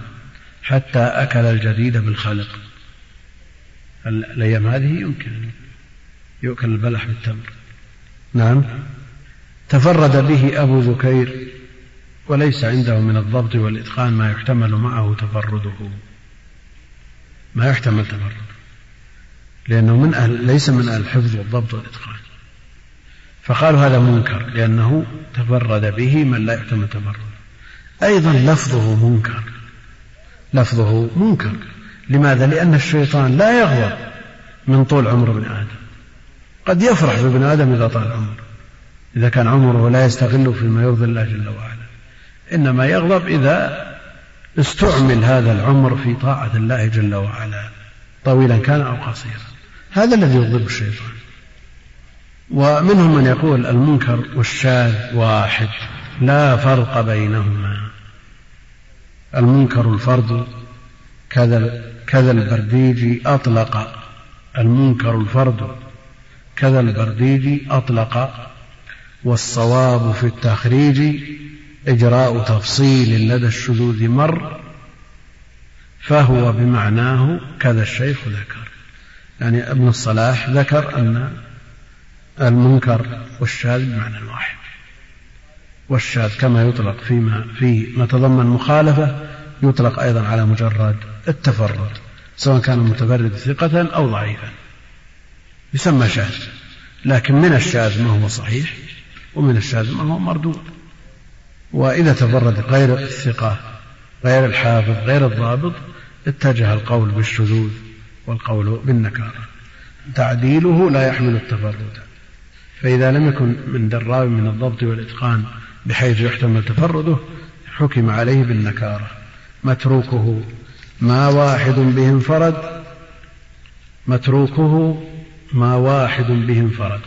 حتى أكل الجديد بالخلق الأيام هذه يمكن يؤكل البلح بالتمر. نعم. تفرد به أبو ذكير وليس عنده من الضبط والإتقان ما يحتمل معه تفرده. ما يحتمل تفرده. لأنه من أهل ليس من أهل الحفظ والضبط والإتقان. فقالوا هذا منكر لأنه تفرد به من لا يحتمل تفرده. أيضا لفظه منكر. لفظه منكر. لماذا؟ لأن الشيطان لا يغضب من طول عمر ابن آدم. قد يفرح بابن آدم إذا طال عمره. إذا كان عمره لا يستغل فيما يرضي الله جل وعلا. إنما يغضب إذا استعمل هذا العمر في طاعة الله جل وعلا. طويلا كان أو قصيرا. هذا الذي يغضب الشيطان. ومنهم من يقول المنكر والشاذ واحد. لا فرق بينهما. المنكر الفرد كذا كذا البرديجي أطلق. المنكر الفرد كذا البرديجي أطلق. والصواب في التخريج إجراء تفصيل لدى الشذوذ مر فهو بمعناه كذا الشيخ ذكر. يعني ابن الصلاح ذكر أن المنكر والشاذ بمعنى واحد. والشاذ كما يطلق فيما في ما تضمن مخالفة يطلق أيضا على مجرد التفرد سواء كان المتفرد ثقة أو ضعيفا. يسمى شاذ لكن من الشاذ ما هو صحيح ومن الشاذ ما هو مردود. وإذا تفرد غير الثقة غير الحافظ غير الضابط اتجه القول بالشذوذ والقول بالنكارة. تعديله لا يحمل التفرد. فإذا لم يكن من الراوي من الضبط والإتقان بحيث يحتمل تفرده حكم عليه بالنكارة. متروكه ما واحد به انفرد متروكه ما واحد به انفرد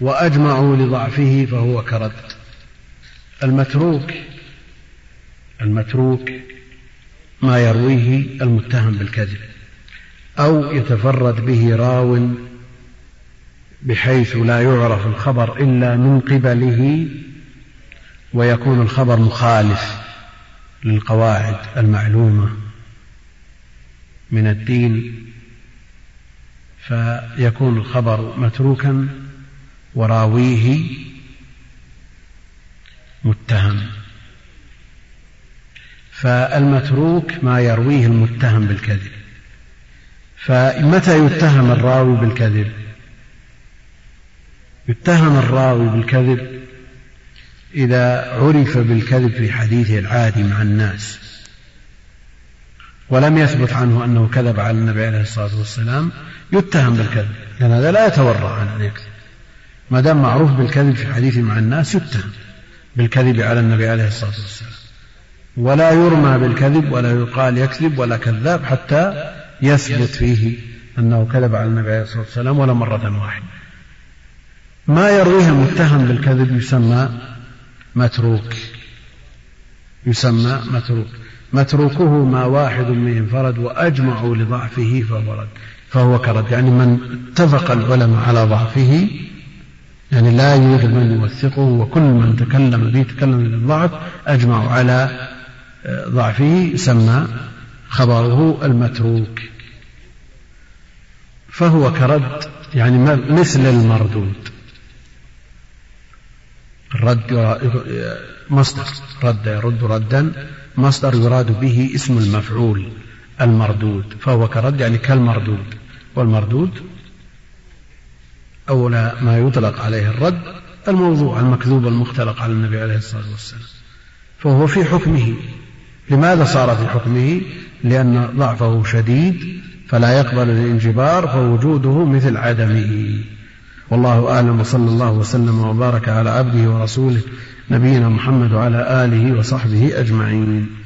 وأجمعوا لضعفه فهو كرد. المتروك المتروك ما يرويه المتهم بالكذب. أو يتفرد به راو بحيث لا يعرف الخبر إلا من قبله ويكون الخبر مخالف للقواعد المعلومة من الدين فيكون الخبر متروكا وراويه متهم. فالمتروك ما يرويه المتهم بالكذب. فمتى يتهم الراوي بالكذب؟ يتهم الراوي بالكذب إذا عرف بالكذب في حديثه العادي مع الناس ولم يثبت عنه أنه كذب على النبي عليه الصلاة والسلام يتهم بالكذب لأن هذا لا يتورع عن أن يكذب ما دام معروف بالكذب في حديثه مع الناس يتهم بالكذب على النبي عليه الصلاة والسلام. ولا يرمى بالكذب ولا يقال يكذب ولا كذاب حتى يثبت فيه أنه كذب على النبي عليه الصلاة والسلام ولا مرة واحدة. ما يرويه المتهم بالكذب يسمى متروك. يسمى متروك. متروكه ما واحد منهم انفرد وأجمعوا لضعفه فهو رد فهو كرد يعني من اتفق العلماء على ضعفه يعني لا يوجد من يوثقه وكل من تكلم به تكلم بالضعف أجمعوا على آه، ضعفه يسمى خبره المتروك. فهو كرد يعني مثل المردود. الرد مصدر. رد يرد ردا. مصدر يراد به اسم المفعول المردود فهو كرد يعني كالمردود. والمردود أولى ما يطلق عليه الرد الموضوع المكذوب المختلق على النبي عليه الصلاة والسلام. فهو في حكمه. لماذا صار في حكمه؟ لأن ضعفه شديد فلا يقبل الانجبار فوجوده مثل عدمه. والله أعلم وصلى الله وسلم وبارك على عبده ورسوله نبينا محمد وعلى آله وصحبه أجمعين.